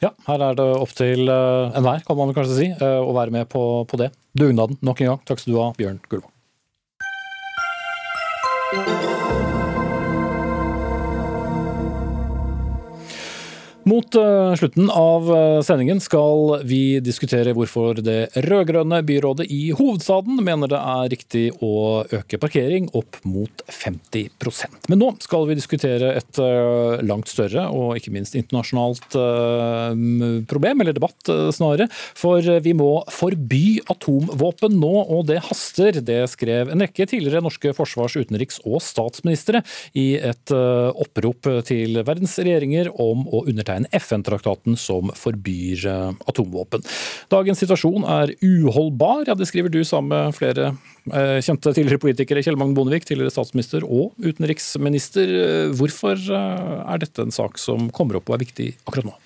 Ja, her er det opp til enhver, kan man kanskje si, å være med på, på det dugnaden nok en gang. Takk skal du ha, Bjørn Gullvåg. Mot uh, slutten av uh, sendingen skal vi diskutere hvorfor det rød-grønne byrådet i hovedstaden mener det er riktig å øke parkering opp mot 50% Men nå skal vi diskutere et uh, langt større og ikke minst internasjonalt problem, eller debatt snarere. For vi må forby atomvåpen nå, og det haster. Det skrev en rekke tidligere norske forsvars-, utenriks- og statsministre i et opprop til verdens regjeringer om å undertegne undertegne FN-traktaten som forbyr eh, atomvåpen. Dagens situasjon er uholdbar, ja det skriver du sammen med flere eh, kjente tidligere politikere, Kjell Magne Bondevik, tidligere statsminister og utenriksminister. Hvorfor eh, er dette en sak som kommer opp og er viktig akkurat nå?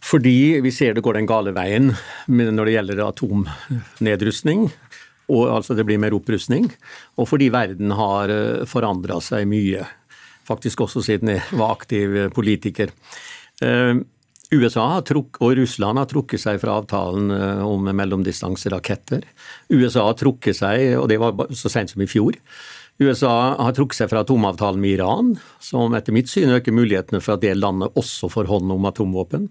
Fordi vi ser det går den gale veien når det gjelder atomnedrustning. Og altså det blir mer opprustning. Og fordi verden har forandra seg mye. Faktisk også siden jeg var aktiv politiker. Eh, USA truk, og Russland har trukket seg fra avtalen eh, om mellomdistanseraketter. USA har trukket seg, og det var så sent som i fjor. USA har trukket seg fra atomavtalen med Iran, som etter mitt syn øker mulighetene for at det landet også får hånd om atomvåpen.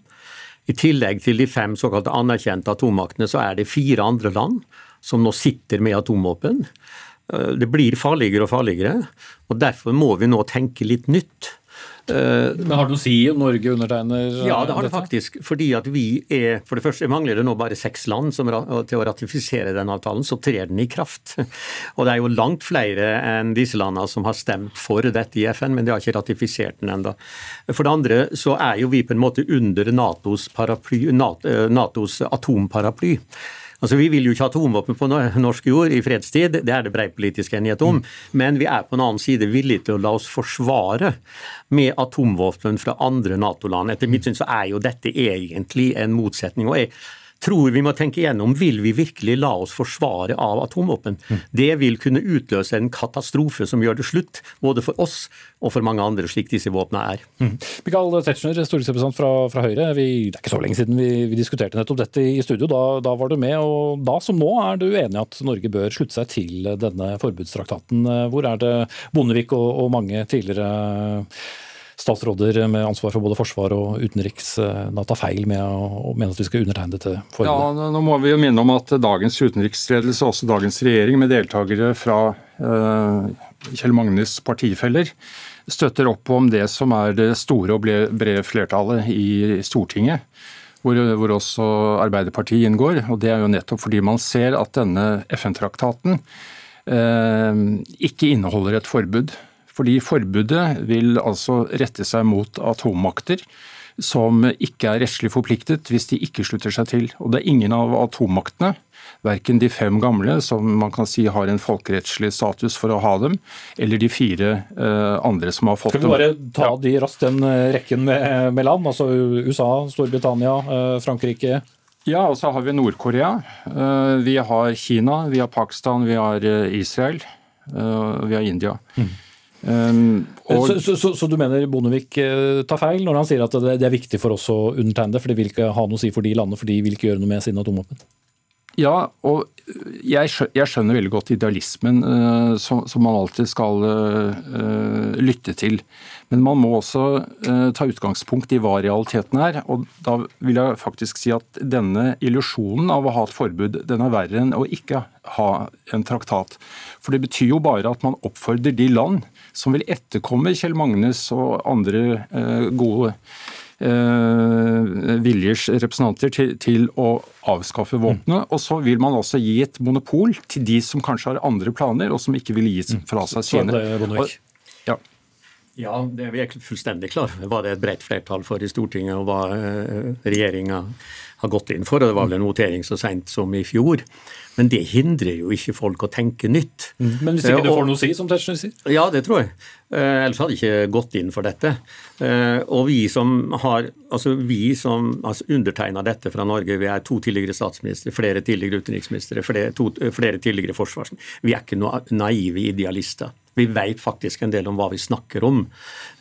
I tillegg til de fem såkalte anerkjente atommaktene, så er det fire andre land som nå sitter med atomvåpen. Eh, det blir farligere og farligere, og derfor må vi nå tenke litt nytt. Eh, Men Har det noe å si om Norge undertegner Ja, det har det faktisk. Fordi at vi er For det første mangler det nå bare seks land som, til å ratifisere den avtalen, så trer den i kraft. Og det er jo langt flere enn disse landene som har stemt for dette i FN, men de har ikke ratifisert den ennå. For det andre så er jo vi på en måte under NATOs, paraply, eh, NATOs atomparaply. Altså, Vi vil jo ikke ha atomvåpen på norsk jord i fredstid, det er det brei politisk enighet om. Mm. Men vi er på en annen side villige til å la oss forsvare med atomvåpen fra andre Nato-land. Etter mitt syn så er jo dette egentlig en motsetning. og jeg tror vi må tenke igjennom vil vi virkelig la oss forsvare av atomvåpen. Det vil kunne utløse en katastrofe som gjør det slutt, både for oss og for mange andre, slik disse våpnene er. Mm. Mikael Tetzschner, stortingsrepresentant fra, fra, Høyre. Vi, det er ikke så lenge siden vi, vi diskuterte nettopp dette i studio. Da, da, var du med, og da som nå er du enig at Norge bør slutte seg til denne forbudstraktaten. Hvor er det Bondevik og, og mange tidligere statsråder med ansvar for både forsvar og utenriks eh, da tar feil med å mene at vi skal undertegne dette forholdet? Ja, nå må vi jo minne om at dagens utenriksledelse, også dagens regjering, med deltakere fra eh, Kjell Magnes partifeller, støtter opp om det som er det store og brede flertallet i Stortinget. Hvor, hvor, også Arbeiderpartiet inngår. og Det er jo nettopp fordi man ser at denne FN-traktaten eh, ikke inneholder et forbud fordi forbudet vil altså rette seg mot atommakter som ikke er rettslig forpliktet hvis de ikke slutter seg til. Og det er ingen av atommaktene, verken de fem gamle, som man kan si har en folkerettslig status for å ha dem, eller de fire uh, andre som har fått dem. Skal vi bare ta de raskt, den eh, rekken med, med land? Altså USA, Storbritannia, Frankrike? Ja, og så har vi Nord-Korea. Vi har Kina, vi har Pakistan, vi har Israel, vi har India. Mm. Um, og... så, så, så, så, du mener Bondevik uh, tar feil når han sier at det, det er viktig for oss å undertegne det, for det vil ikke ha noe å si for de landene, for de vil ikke gjøre noe med sine atomvåpen? Ja, og jeg skjønner, jeg skjønner veldig godt idealismen uh, som, som, man alltid skal uh, lytte til. Men man må også uh, ta utgangspunkt i hva realiteten er. Og da vil jeg faktisk si at denne illusjonen av å ha et forbud, den er verre enn å ikke ha en traktat. For det betyr jo bare at man oppfordrer de land som vil etterkomme Kjell Magnes og andre gode eh, viljers representanter til, til å avskaffe våpenet. Mm. Og så vil man også gi et monopol til de som kanskje har andre planer, og som ikke vil gi mm. fra seg sine. Og, ja. Ja, det er vi fullstendig klar over hva det er et bredt flertall for i Stortinget, og hva uh, regjeringa har gått inn for. og Det var vel en votering så sent som i fjor. Men det hindrer jo ikke folk å tenke nytt. Mm. Men hvis ikke det får noe å si, som Tetzschner sier? Ja, det tror jeg. Uh, ellers hadde jeg ikke gått inn for dette. Uh, og vi som har altså vi som altså undertegna dette fra Norge, vi er to tidligere statsministre, flere tidligere utenriksministre, flere, to, flere tidligere forsvarsministre. Vi er ikke noe naive idealister. Vi vet faktisk en del om hva vi snakker om.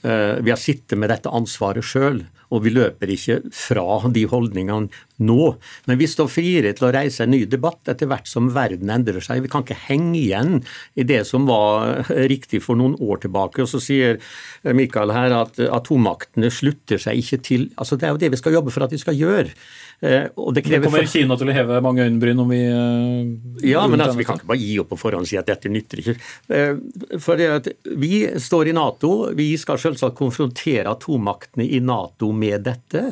Uh, vi har sittet med dette ansvaret sjøl. Og vi løper ikke fra de holdningene nå. Men vi står friere til å reise en ny debatt etter hvert som verden endrer seg. Vi kan ikke henge igjen i det som var riktig for noen år tilbake. Og så sier Mikael her at atommaktene slutter seg ikke til altså Det er jo det vi skal jobbe for at de skal gjøre. Eh, og det, det kommer Kina til å heve mange øyenbryn om vi uh, Ja, men altså, vi kan ikke bare gi opp på forhånd og si at dette nytter ikke. Uh, for Vi står i Nato. Vi skal selvsagt konfrontere atommaktene i Nato med dette.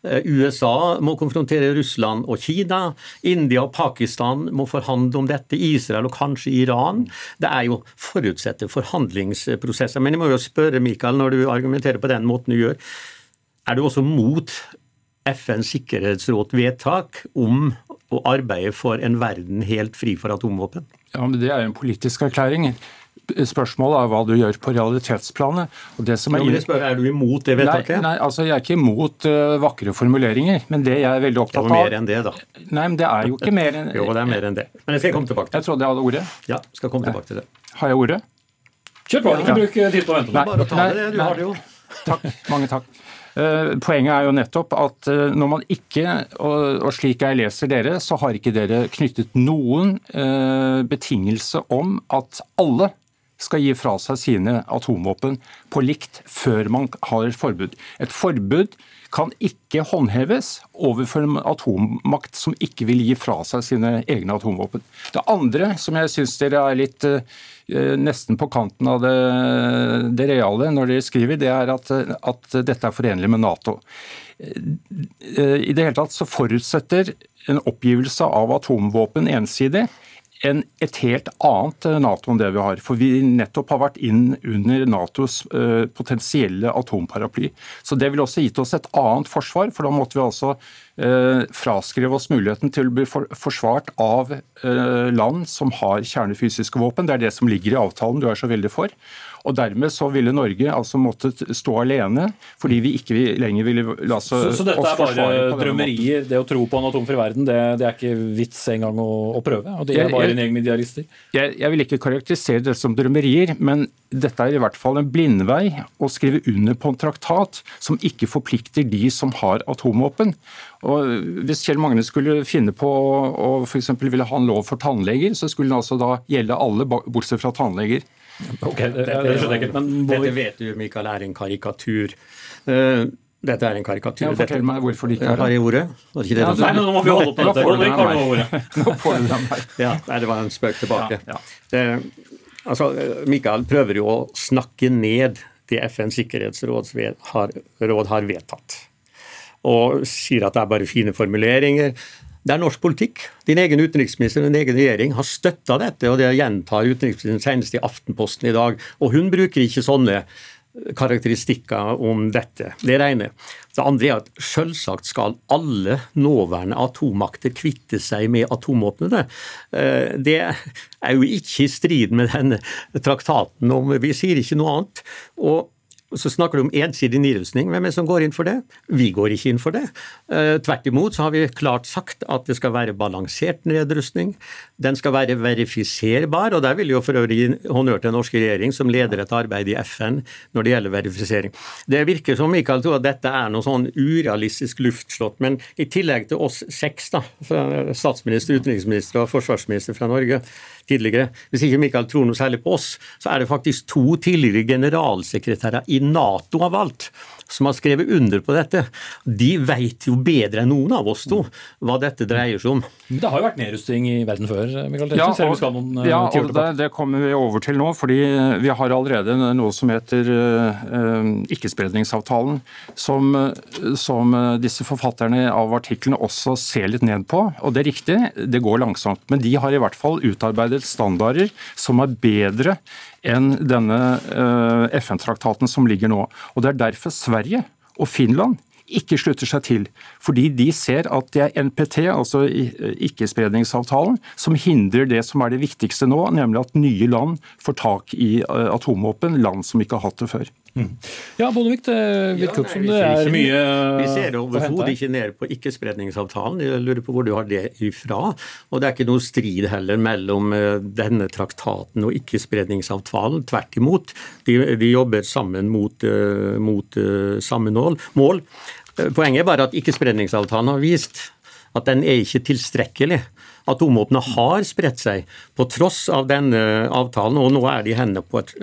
USA må konfrontere Russland og Kina. India og Pakistan må forhandle om dette. Israel og kanskje Iran. Det er jo forutsette forhandlingsprosesser. Men jeg må jo spørre Mikael, når du argumenterer på den måten du gjør, er du også mot FNs sikkerhetsråd vedtak om å arbeide for en verden helt fri for atomvåpen? Ja, men Det er jo en politisk erklæring. Spørsmålet er hva du gjør på realitetsplanet. Og det som er, ja, spør, er du imot det vedtaket? Nei, nei, altså jeg er ikke imot uh, vakre formuleringer. Men det jeg er veldig opptatt av Det var mer enn det, da. Nei, men det er jo ikke mer enn Jo, det er mer enn det. Men jeg skal komme tilbake til det. Jeg trodde jeg hadde ordet. Ja, skal komme tilbake til det. Har jeg ordet? Kjør på, ikke bruk tid på å vente. Bare ta det, du har det jo. Takk. Mange takk. Eh, poenget er jo nettopp at eh, når man ikke, og slik jeg leser dere, så har ikke dere knyttet noen eh, betingelse om at alle skal gi fra seg sine atomvåpen på likt før man har et forbud. Et forbud kan ikke håndheves overfor en atommakt som ikke vil gi fra seg sine egne atomvåpen. Det andre, som jeg syns dere er litt nesten på kanten av det, det reale når dere skriver, det er at, at dette er forenlig med Nato. Eh, I det hele tatt så forutsetter en oppgivelse av atomvåpen ensidig en, et helt annet eh, Nato enn det vi har. For vi nettopp har vært inn under Natos potensielle atomparaply. Så det ville også gitt oss et annet forsvar, for da måtte vi altså fraskrive oss muligheten til å bli forsvart av uh, land som har kjernefysiske våpen. Det er det som ligger i avtalen du er så veldig for. Og Dermed så ville Norge altså måttet stå alene, fordi vi ikke lenger ville la oss forsvare så dette er bare drømmerier? Det å tro på en atomfri verden, det, det er ikke vits engang å, å prøve? Og det er bare en egen idealister? Jeg, jeg vil ikke karakterisere det som drømmerier, men dette er i hvert fall en blindvei å skrive under på en traktat som ikke forplikter de som har atomvåpen. Og Hvis Kjell Magne skulle finne på å f.eks. ville ha en lov for tannleger, så skulle den altså da gjelde alle, bortsett fra tannleger. Ok, det, det skjønner jeg ikke. Men Dette vet du, Mikael, er en karikatur. Uh, dette er en karikatur. Ja, fortell meg hvorfor de ikke har det. ordet? Var det ikke det ja, nei, nå må vi holde på dette. Nå får du her. Ja, nei, det var en spøk tilbake. Ja, ja. Uh, altså, Mikael prøver jo å snakke ned det FNs sikkerhetsråd har, har vedtatt. Og sier at det er bare fine formuleringer. Det er norsk politikk. Din egen utenriksminister og din egen regjering har støtta dette, og det gjentar utenriksministeren senest i Aftenposten i dag. Og hun bruker ikke sånne karakteristikker om dette. Det regner. Det andre er at selvsagt skal alle nåværende atommakter kvitte seg med atomvåpnene. Eh, det er jo ikke i strid med denne traktaten om Vi sier ikke noe annet. Og Så snakker du om ensidig nedrustning. Hvem er det som går inn for det? Vi går ikke inn for det. Eh, tvert imot så har vi klart sagt at det skal være balansert nedrustning. Den skal være verifiserbar, og der vil jo for øvrig gi honnør til den norske regjering, som leder et arbeid i FN når det gjelder verifisering. Det virker som Michael tror at dette er noe sånn urealistisk luftslott, men i tillegg til oss seks, da, statsminister, utenriksminister og forsvarsminister fra Norge, tidligere. Hvis ikke Michael tror noe særlig på oss, så er det faktisk to tidligere generalsekretærer i Nato av alt som har skrevet under på dette. De vet jo bedre enn noen av oss to hva dette dreier seg om. Men det har jo vært nedrusting i verden før, Michael ja, og, vi skal noen eh, ja, og det, det kommer vi over til nå. fordi vi har allerede noe som heter uh, ikkespredningsavtalen, som, som disse forfatterne av artiklene også ser litt ned på. Og det er riktig, det går langsomt. Men de har i hvert fall utarbeidet standarder som er bedre enn denne uh, FN-traktaten som ligger nå. Og Det er derfor Sverige og Finland ikke slutter seg til. Fordi de ser at det er NPT, altså ikkespredningsavtalen, som hindrer det som er det viktigste nå, nemlig at nye land får tak i atomvåpen, land som ikke har hatt det før. Ja, Bondevik, det virker ja, som det er mye Vi ser overhodet ikke ned på ikkespredningsavtalen. Jeg lurer på hvor du har det ifra. Og det er ikke noe strid heller mellom denne traktaten og ikkespredningsavtalen. Tvert imot. De, de jobber sammen mot, mot samme mål. Poenget er bare at ikkespredningsavtalen har vist at den er ikke tilstrekkelig. Atomvåpnene har spredt seg på tross av denne avtalen, og nå er de i hendene på et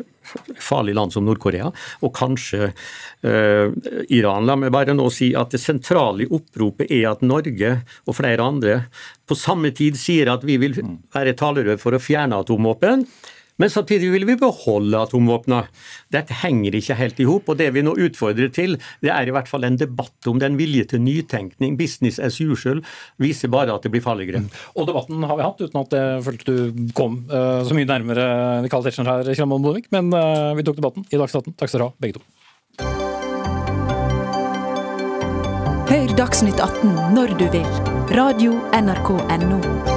farlig land som Nord-Korea, og kanskje uh, Iran. La meg bare nå si at det sentrale i oppropet er at Norge og flere andre på samme tid sier at vi vil være talerør for å fjerne atomvåpen. Men samtidig vil vi beholde atomvåpnene. Dette henger ikke helt i hop. Og det vi nå utfordrer til, det er i hvert fall en debatt om den vilje til nytenkning. Business as usual viser bare at det blir farligere. Mm. Og debatten har vi hatt, uten at jeg følte du kom uh, så mye nærmere Michael Tetzschner her, Kjellmann Bondevik. Men uh, vi tok debatten i Dagsnytt 18. Takk skal dere ha, begge to. Hør Dagsnytt 18 når du vil. Radio NRK Radio.nrk.no.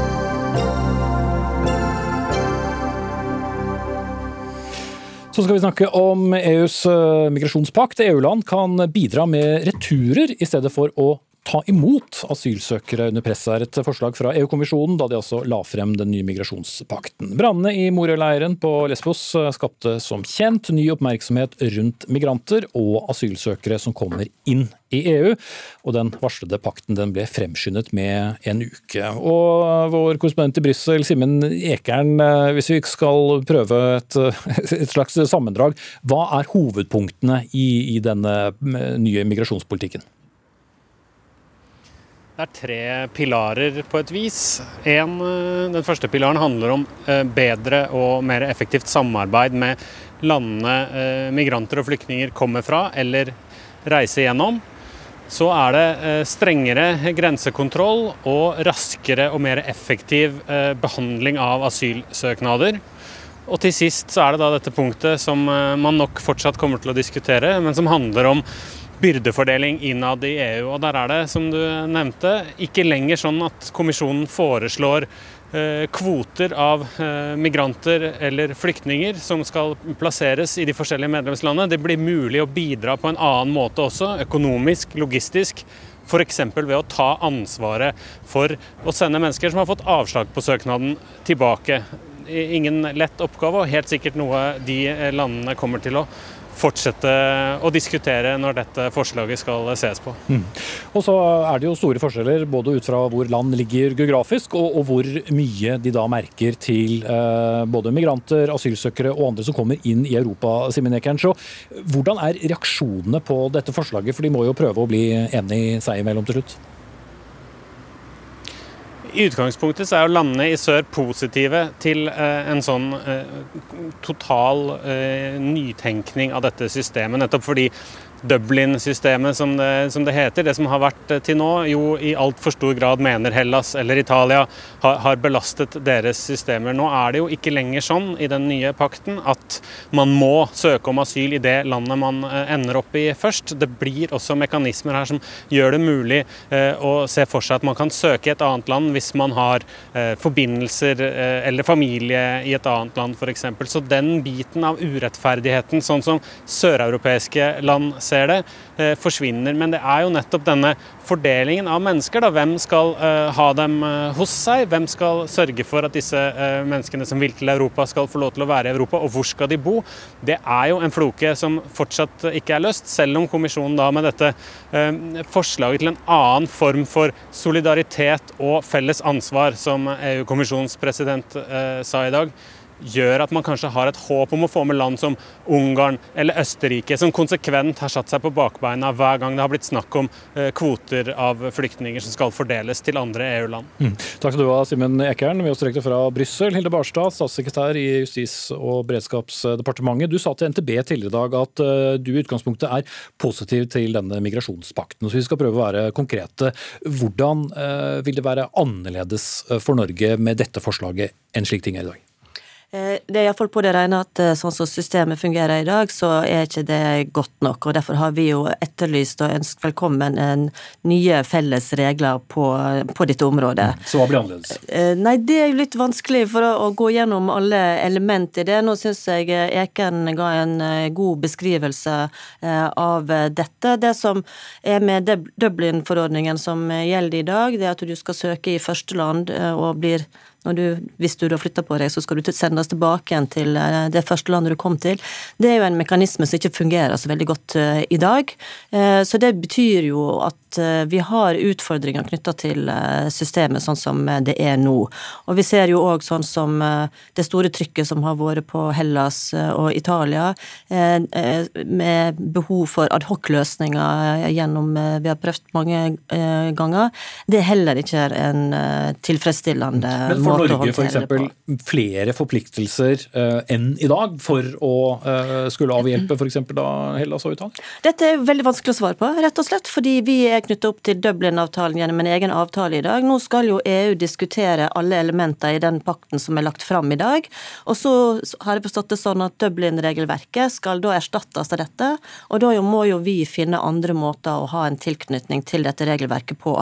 Så skal vi snakke om EUs eh, migrasjonspakt. EU-land kan bidra med returer i stedet for å ta imot asylsøkere under press, er et forslag fra EU-kommisjonen da de altså la frem den nye migrasjonspakten. Brannene i Moria-leiren på Lesbos skapte som kjent ny oppmerksomhet rundt migranter og asylsøkere som kommer inn i EU, og den varslede pakten den ble fremskyndet med en uke. Og vår korrespondent i Brussel, Simen Ekern, hvis vi skal prøve et, et, slags sammendrag, hva er hovedpunktene i, i denne nye migrasjonspolitikken? Det er tre pilarer på et vis. En, eh, den første pilaren handler om eh, bedre og mer effektivt samarbeid med landene eh, migranter og flyktninger kommer fra eller reiser gjennom. Så er det strengere grensekontroll og raskere og mer effektiv behandling av asylsøknader. Og til sist så er det da dette punktet som man nok fortsatt kommer til å diskutere, men som handler om byrdefordeling innad i EU. Og der er det, som du nevnte, ikke lenger sånn at kommisjonen foreslår eh, kvoter av eh, migranter eller flyktninger som skal plasseres i de forskjellige medlemslandene. Det blir mulig å bidra på en annen måte også, økonomisk, logistisk. F.eks. ved å ta ansvaret for å sende mennesker som har fått avslag på søknaden, tilbake. Ingen lett oppgave, og helt sikkert noe de eh, landene kommer til å fortsette å diskutere når dette forslaget skal ses på. Mm. Og så er det jo store forskjeller både ut fra hvor land ligger geografisk, og, og hvor mye de da merker til eh, både migranter, asylsøkere og andre som kommer inn i Europa. Simen Ekern. Så hvordan er reaksjonene på dette forslaget, for de må jo prøve å bli enige seg imellom til slutt? I utgangspunktet så er jo landene i sør positive til eh, en sånn eh, total eh, nytenkning av dette systemet. Nettopp fordi Dublin-systemet, som, som, det heter. Det som har vært til nå, jo i altfor stor grad mener Hellas eller Italia har, har, belastet deres systemer. Nå er det jo ikke lenger sånn i den nye pakten at man må søke om asyl i det landet man ender opp i først. Det blir også mekanismer her som gjør det mulig eh, å se for seg at man kan søke i et annet land hvis man har eh, forbindelser eh, eller familie i et annet land f.eks. Så den biten av urettferdigheten, sånn som søreuropeiske land ser det, eh, forsvinner. Men det er jo nettopp denne fordelingen av mennesker. Da. Hvem skal uh, ha dem uh, hos seg? Hvem skal sørge for at disse menneskene som vil til Europa, skal få lov til å være i Europa? Og hvor skal de bo? Det er jo en floke som fortsatt ikke er løst, selv om kommisjonen da med dette forslaget til en annen form for solidaritet og felles ansvar, som EU-kommisjonens president sa i dag, gjør at man kanskje har et håp om å få med land som Ungarn eller Østerrike, som konsekvent har satt seg på bakbeina hver gang det har blitt snakk om eh, kvoter av flyktninger som skal fordeles til andre EU-land. Mm. Takk skal du ha, Simen Ekern. Vi oss direkte fra Brussel. Hilde Barstad, statssekretær i Justis- og beredskapsdepartementet. Du sa til NTB tidligere i dag at eh, du i utgangspunktet er positiv til denne migrasjonspakten. Så vi skal prøve å være konkrete. Hvordan eh, vil det være annerledes for Norge med dette forslaget enn slik ting er i dag? Eh, det er iallfall på det rene at eh, sånn som systemet fungerer i dag, så er ikke det godt nok. og Derfor har vi jo etterlyst og ønsket velkommen en nye felles regler på, på dette området. Så hva blir annerledes? Eh, nei, Det er jo litt vanskelig for å, å gå gjennom alle element i det. Nå syns jeg Eken ga en god beskrivelse av dette. Det som er med Dublin-forordningen som gjelder i dag, det er at du skal søke i første land og blir du, hvis du da flytter på deg, så skal du sendes tilbake igjen til eh, det første landet du kom til. Det er jo en mekanisme som ikke fungerer så veldig godt eh, i dag. Eh, så det betyr jo at vi har utfordringer knytta til systemet sånn som det er nå. Og vi ser jo òg sånn som det store trykket som har vært på Hellas og Italia, med behov for adhoc-løsninger gjennom Vi har prøvd mange ganger. Det er heller ikke en tilfredsstillende måte får Norge f.eks. flere forpliktelser uh, enn i dag for å uh, skulle avhjelpe f.eks. da Hellas og Italia? Dette er veldig vanskelig å svare på, rett og slett fordi vi er knyttet opp til Dublin-avtalen gjennom en egen avtale i dag. Nå skal jo EU diskutere alle elementer i den pakten som er lagt fram i dag. Og så har jeg forstått det sånn at Dublin-regelverket skal da erstattes av dette. Og da må jo vi finne andre måter å ha en tilknytning til dette regelverket på.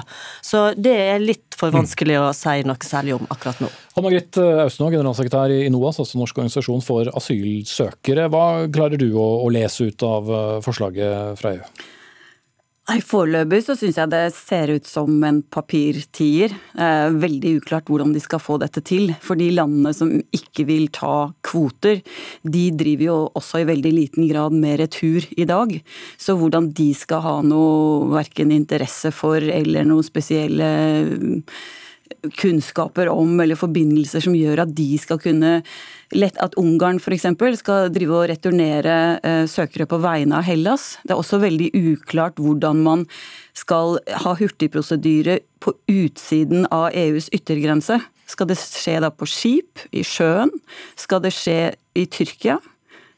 Så det er litt for vanskelig å si noe særlig om akkurat nå. Anna-Gritt Austenå, generalsekretær i NOAS, altså Norsk organisasjon for asylsøkere. Hva klarer du å lese ut av eh, forslaget fra EU? Nei, Foreløpig så syns jeg det ser ut som en papirtier. Eh, veldig uklart hvordan de skal få dette til. For de landene som ikke vil ta kvoter, de driver jo også i veldig liten grad med retur i dag. Så hvordan de skal ha noe verken interesse for eller noe spesielle kunnskaper om eller forbindelser som gjør at de skal kunne lett At Ungarn f.eks. skal drive og returnere eh, søkere på vegne av Hellas. Det er også veldig uklart hvordan man skal ha hurtigprosedyre på utsiden av EUs yttergrense. Skal det skje da på skip, i sjøen? Skal det skje i Tyrkia?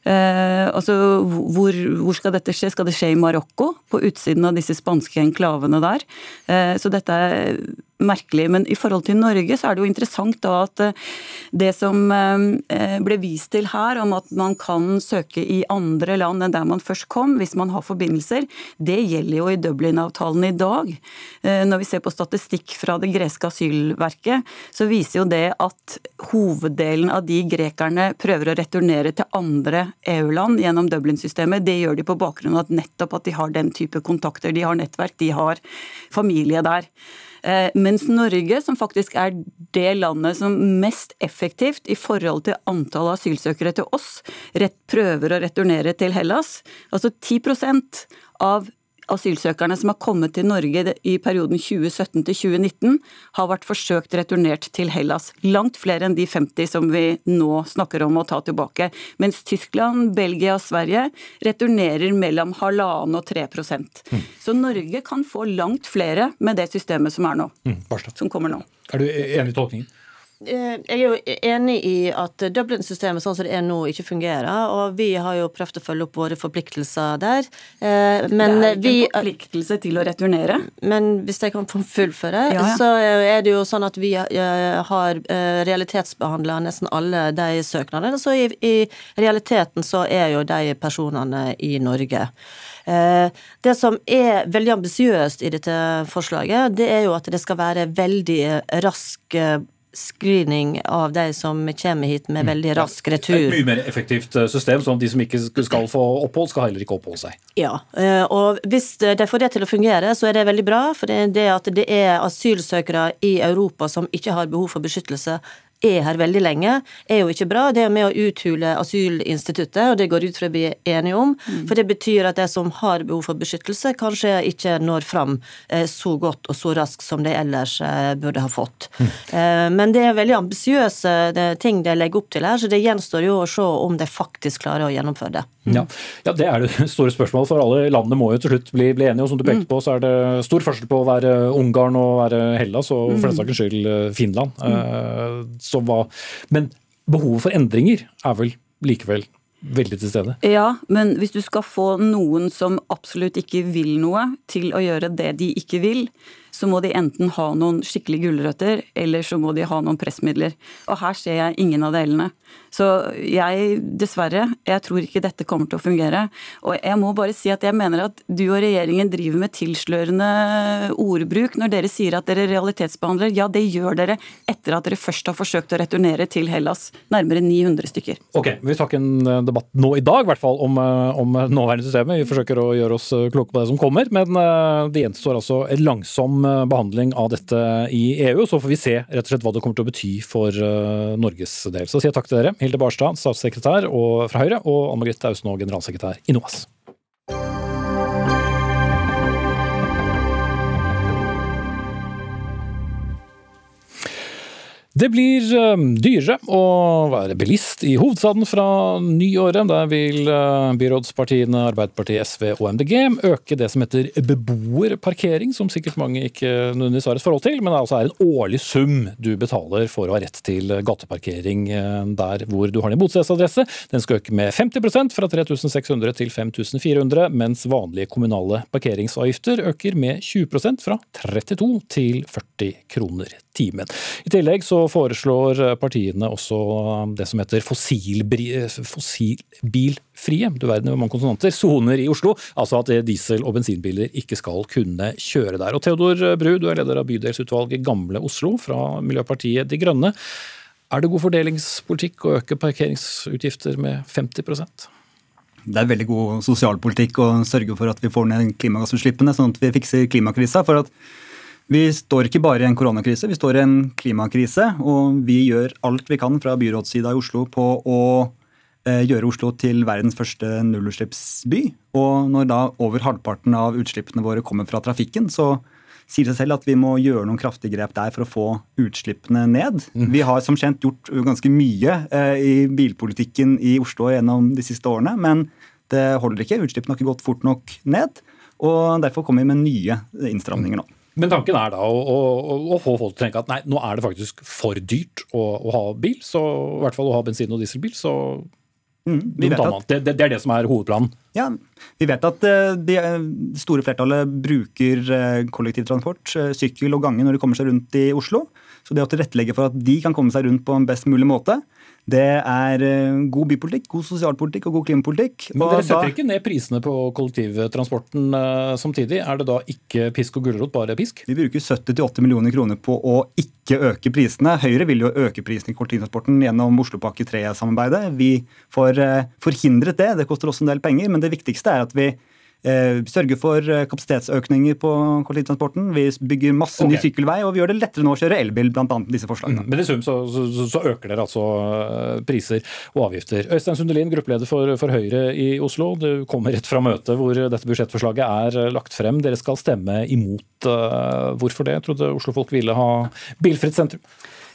Eh, altså, hvor, hvor, skal dette skje? Skal det skje i Marokko? På utsiden av disse spanske enklavene der. Eh, så dette er merkelig. Men i forhold til Norge så er det jo interessant da at eh, det som eh, ble vist til her, om at man kan søke i andre land enn der man først kom, hvis man har forbindelser, det gjelder jo i Dublin-avtalen i dag. Eh, når vi ser på statistikk fra det greske asylverket, så viser jo det at hoveddelen av de grekerne prøver å returnere til andre EU-land gjennom Dublin-systemet. Det gjør de på bakgrunn av at nettopp at de har den type kontakter, de har nettverk, de har familie der. Eh, mens Norge, som faktisk er det landet som mest effektivt i forhold til antall asylsøkere til oss, rett prøver å returnere til Hellas, altså 10% av asylsøkerne som har kommet til Norge i perioden 2017 til 2019, har vært forsøkt returnert til Hellas. Langt flere enn de 50 som vi nå snakker om å ta tilbake. Mens Tyskland, Belgia og Sverige returnerer mellom halvannen og 3 mm. Så Norge kan få langt flere med det systemet som er nå. Mm, som kommer nå. Er du enig i tolkningen? Eh, jeg er jo enig i at Dublin-systemet sånn som det er nå, ikke fungerer. Og vi har jo prøvd å følge opp våre forpliktelser der. Eh, men det er ikke vi, en forpliktelse til å returnere. Men hvis jeg kan fullføre, ja, ja. så er det jo sånn at vi eh, har realitetsbehandla nesten alle de søknadene. Så i, i realiteten så er jo de personene i Norge. Det som er veldig ambisiøst i dette forslaget, det er jo at det skal være veldig rask screening av de som kommer hit med mm. veldig rask retur. Et mye mer effektivt eh, system, sånn at de som ikke skal få opphold, skal heller ikke oppholde seg. Ja, eh, og hvis de får det til å fungere, så er det veldig bra. For det at det er asylsøkere i Europa som ikke har behov for beskyttelse, er her veldig lenge, er jo ikke bra. Det er med å uthule asylinstituttet, og det går ut fra å bli enige om. Mm. For det betyr at de som har behov for beskyttelse, kanskje ikke når fram eh, så godt og så raskt som de ellers eh, burde ha fått. Mm. Men det er veldig ambisiøse ting de legger opp til her, så det gjenstår jo å se om de faktisk klarer å gjennomføre det. Mm. Ja. ja. det er det store spørsmålet, for alle landene må jo til slutt bli, bli enige. Og som du pekte mm. på, så er det stor forskjell på å være Ungarn og være Hellas, og for den mm. saks skyld Finland. Mm som hva Men behovet for endringer er vel likevel veldig til stede? Ja, men hvis du skal få noen som absolutt ikke vil noe, til å gjøre det de ikke vil, så må de enten ha noen skikkelige gulrøtter, eller så må de ha noen pressmidler. Og her ser jeg ingen av delene. Så jeg, dessverre, jeg tror ikke dette kommer til å fungere. Og jeg må bare si at jeg mener at du og regjeringen driver med tilslørende ordbruk når dere sier at dere realitetsbehandler. Ja, det gjør dere etter at dere først har forsøkt å returnere til Hellas. Nærmere 900 stykker. Ok, vi tar ikke en eh, debatt nå i dag, i hvert fall, om, eh, om nåværende systemet. Vi forsøker å gjøre oss eh, kloke på det som kommer, men det gjenstår altså en langsom behandling av dette i EU. Så får vi se rett og slett hva det kommer til å bety for Norges del. Så sier jeg takk til dere. Hilde Barstad, statssekretær fra Høyre, og Anne Margrethe Austenaa, generalsekretær i NOAS. Det blir um, dyrere å være bilist i hovedstaden fra nyåret. Der vil uh, byrådspartiene Arbeiderpartiet, SV og MDG øke det som heter beboerparkering, som sikkert mange ikke nødvendigvis har et forhold til, men det altså er en årlig sum du betaler for å ha rett til gateparkering uh, der hvor du har din bostedsadresse. Den skal øke med 50% fra 3600 til 5400, mens vanlige kommunale parkeringsavgifter øker med 20% fra 32 til 40 kroner timen. I tillegg så foreslår partiene også det som heter fossilbilfrie du verden hvor mange konsonanter, soner i Oslo. Altså at diesel- og bensinbiler ikke skal kunne kjøre der. Og Theodor Bru, du er leder av bydelsutvalget Gamle Oslo fra Miljøpartiet De Grønne. Er det god fordelingspolitikk å øke parkeringsutgifter med 50% det er veldig god sosialpolitikk å sørge for at vi får ned klimagassutslippene, sånn at vi fikser klimakrisa. For at vi står ikke bare i en koronakrise, vi står i en klimakrise. Og vi gjør alt vi kan fra byrådssida i Oslo på å eh, gjøre Oslo til verdens første nullutslippsby. Og når da over halvparten av utslippene våre kommer fra trafikken, så sier det seg selv at vi må gjøre noen kraftige grep der for å få utslippene ned. Mm. Vi har som kjent gjort ganske mye eh, i bilpolitikken i Oslo gjennom de siste årene, men det holder ikke. Utslippene har ikke gått fort nok ned. Og derfor kommer vi med nye innstramninger nå. Men tanken er da å, å, å, få folk til å tenke at nei, nå er det faktisk for dyrt å, å ha bil. Så i hvert fall å ha bensin- og dieselbil. Så mm, at, det, det, er det som er hovedplanen. Ja, Vi vet at eh, det store flertallet bruker eh, kollektivtransport, eh, sykkel og gange når de kommer seg rundt i Oslo. Så det å tilrettelegge for at de kan komme seg rundt på en best mulig måte, det er eh, god bypolitikk, god sosialpolitikk og god klimapolitikk. Men dere setter da, ikke ned prisene på kollektivtransporten uh, samtidig. Er det da ikke pisk og gulrot, bare pisk? Vi bruker 70-80 millioner kroner på å ikke øke prisene. Høyre vil jo øke prisene i kollektivtransporten gjennom Oslopakke 3-samarbeidet. Vi får uh, forhindret det. Det koster også en del penger, men det viktigste er at vi Eh, sørger for eh, kapasitetsøkninger på kollektivtransporten. Vi bygger masse okay. ny sykkelvei, og vi gjør det lettere nå å kjøre elbil, bl.a. disse forslagene. Mm. Men i sum så, så, så, øker dere altså eh, priser og avgifter. Øystein Sundelin, gruppeleder for, for, Høyre i Oslo. Du kommer rett fra møtet hvor dette budsjettforslaget er lagt frem. Dere skal stemme imot. Hvorfor det? Jeg trodde Oslo-folk ville ha bilfritt sentrum?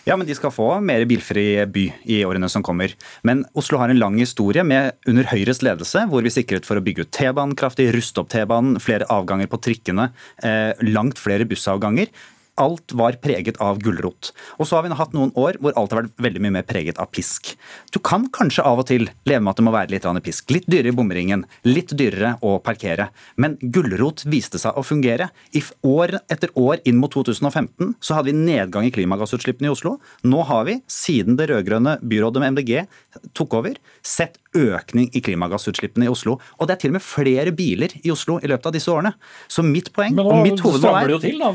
Ja, men De skal få mer bilfri by i årene som kommer. Men Oslo har en lang historie med under Høyres ledelse, hvor vi sikret for å bygge ut T-banen kraftig, ruste opp T-banen, flere avganger på trikkene, eh, langt flere bussavganger. Alt var preget av gulrot. Og så har vi hatt noen år hvor alt har vært veldig mye mer preget av pisk. Du kan kanskje av og til leve med at det må være litt pisk. Litt dyrere i bomringen, litt dyrere å parkere. Men gulrot viste seg å fungere. I år etter år inn mot 2015 så hadde vi nedgang i klimagassutslippene i Oslo. Nå har vi, siden det rød-grønne byrådet med MDG tok over, sett økning i klimagassutslippene i Oslo. Og det er til og med flere biler i Oslo i løpet av disse årene. Så mitt poeng Men og mitt hovedmål er det jo til, da.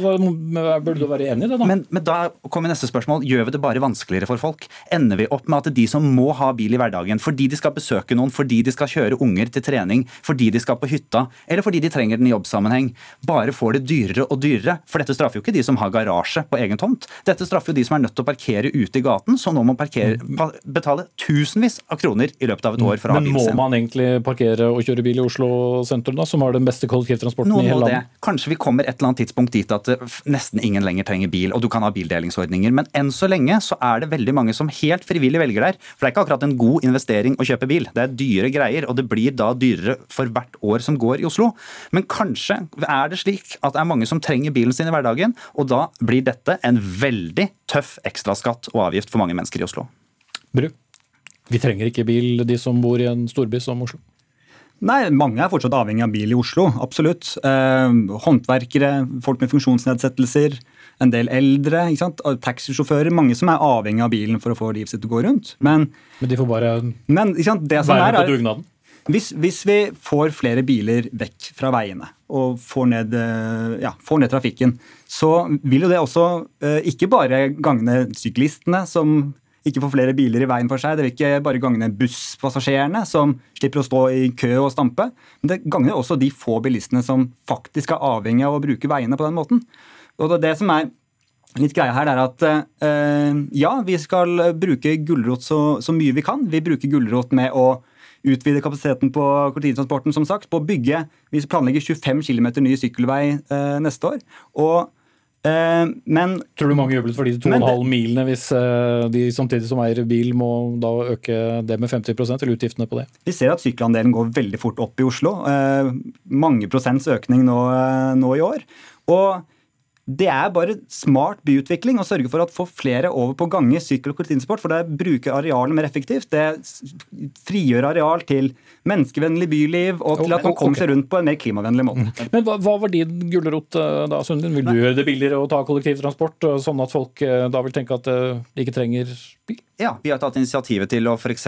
Burde du være enig i det, da? men, men da kommer neste spørsmål. Gjør vi det bare vanskeligere for folk? Ender vi opp med at de som må ha bil i hverdagen, fordi de skal besøke noen, fordi de skal kjøre unger til trening, fordi de skal på hytta, eller fordi de trenger den i jobbsammenheng, bare får det dyrere og dyrere? For dette straffer jo ikke de som har garasje på egen tomt. Dette straffer jo de som er nødt til å parkere ute i gaten, som nå må parkere, betale tusenvis av kroner i løpet av et år for å ha Men må man egentlig parkere og kjøre bil i Oslo sentrum, da, som har den beste kollektivtransporten Noen i hele hele det. landet? Kanskje vi kommer et eller annet tidspunkt dit at eh, nesten ingen lenger trenger bil, og du kan ha bildelingsordninger. Men enn så lenge så er det veldig mange som helt frivillig velger der. For det er ikke akkurat en god investering å kjøpe bil. Det er dyre greier, og det blir da dyrere for hvert år som går i Oslo. Men kanskje er det slik at det er mange som trenger bilen sin i hverdagen, og da blir dette en veldig tøff ekstraskatt og avgift for mange mennesker i Oslo. Bru. Vi trenger ikke bil, de som bor i en storby som Oslo. Nei, mange er fortsatt avhengig av bil i Oslo, absolutt. Eh, håndverkere, folk med funksjonsnedsettelser, en del eldre, ikke sant? taxisjåfører. Mange som er avhengig av bilen for å få livet sitt til å gå rundt. Men, Men de får bare men ikke sant? det som være med på dugnaden. hvis, hvis vi får flere biler vekk fra veiene og får ned, eh, ja, får ned trafikken, så vil jo det også eh, ikke bare gagne syklistene, som ikke får flere biler i veien for seg. Det vil ikke bare gagne busspassasjerene, som slipper å stå i kø og stampe. Men det gagner også de få bilistene som faktisk er avhengig av å bruke veiene på den måten. Og det, som er litt greia her, er at øh, ja, vi skal bruke gulrot så, så mye vi kan. Vi bruker gulrot med å utvide kapasiteten på kollektivtransporten, som sagt. På å bygge Vi planlegger 25 km ny sykkelvei øh, neste år. Og, men Tror du mange jublet for de 2,5 milene hvis eh, de samtidig som eier bil må da øke det med 50% eller utgiftene på det? Vi ser at sykkelandelen går veldig fort opp i Oslo. Eh, mange prosents økning nå, eh, nå i år. Og det er bare smart byutvikling å sørge for at få flere over på gange, sykkel og kollektivsport, For det bruker arealet mer effektivt. Det frigjør areal til menneskevennlig byliv og til at man kommer seg rundt på en mer klimavennlig måte. Men hva, hva var din gulrot eh, da, Sundin? Vil du gjøre det billigere å ta kollektivtransport, eh, sånn at folk eh, da vil tenke at de ikke trenger bil? Ja, Vi har tatt initiativet til å f.eks.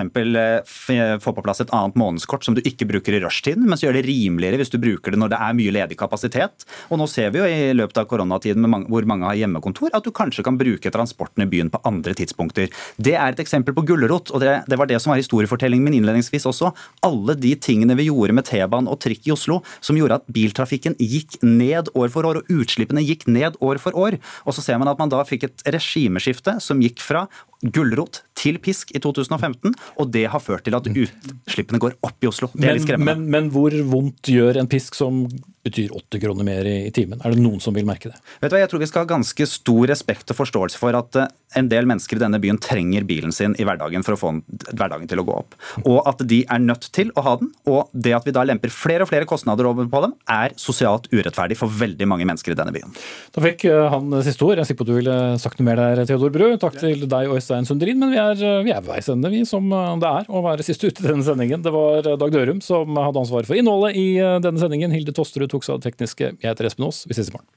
få på plass et annet månedskort som du ikke bruker i rushtiden, men så gjør det rimeligere hvis du bruker det når det er mye ledig kapasitet. Og nå ser vi jo i løpet av koronatiden med mange, hvor mange har hjemmekontor, at du kanskje kan bruke transporten i byen på andre tidspunkter. Det er et eksempel på gulrot, og det, det var det som var historiefortellingen min innledningsvis også. Alle de tingene vi gjorde med T-banen og trikk i Oslo som gjorde at biltrafikken gikk ned år for år, og utslippene gikk ned år for år. Og så ser man at man da fikk et regimeskifte som gikk fra gulrot til pisk i 2015, og det har ført til at utslippene går opp i Oslo. Det er litt Men, skremmende. men, men hvor vondt gjør en pisk som betyr åtte kroner mer i, timen? Er det noen som vil merke det? Vet du hva, Jeg tror vi skal ha ganske stor respekt og forståelse for at eh, en del mennesker i denne byen trenger bilen sin i hverdagen for å få hverdagen til å gå opp. Og at de er nødt til å ha den. Og det at vi da lemper flere og flere kostnader over på dem, er sosialt urettferdig for veldig mange mennesker i denne byen. Da fikk eh, han siste ord. Jeg er sikker på at du ville sagt noe mer der, Theodor Bru. Takk til deg og Øystein Sunderin, men vi er, eh, vi er ved veis ende, vi, som eh, det er å være siste ute i denne sendingen. Det var eh, Dag Dørum som hadde ansvaret for innholdet i eh, denne sendingen. Hilde Tosterud tok seg av det tekniske. Jeg heter Espen Aas. Vi ses i morgen.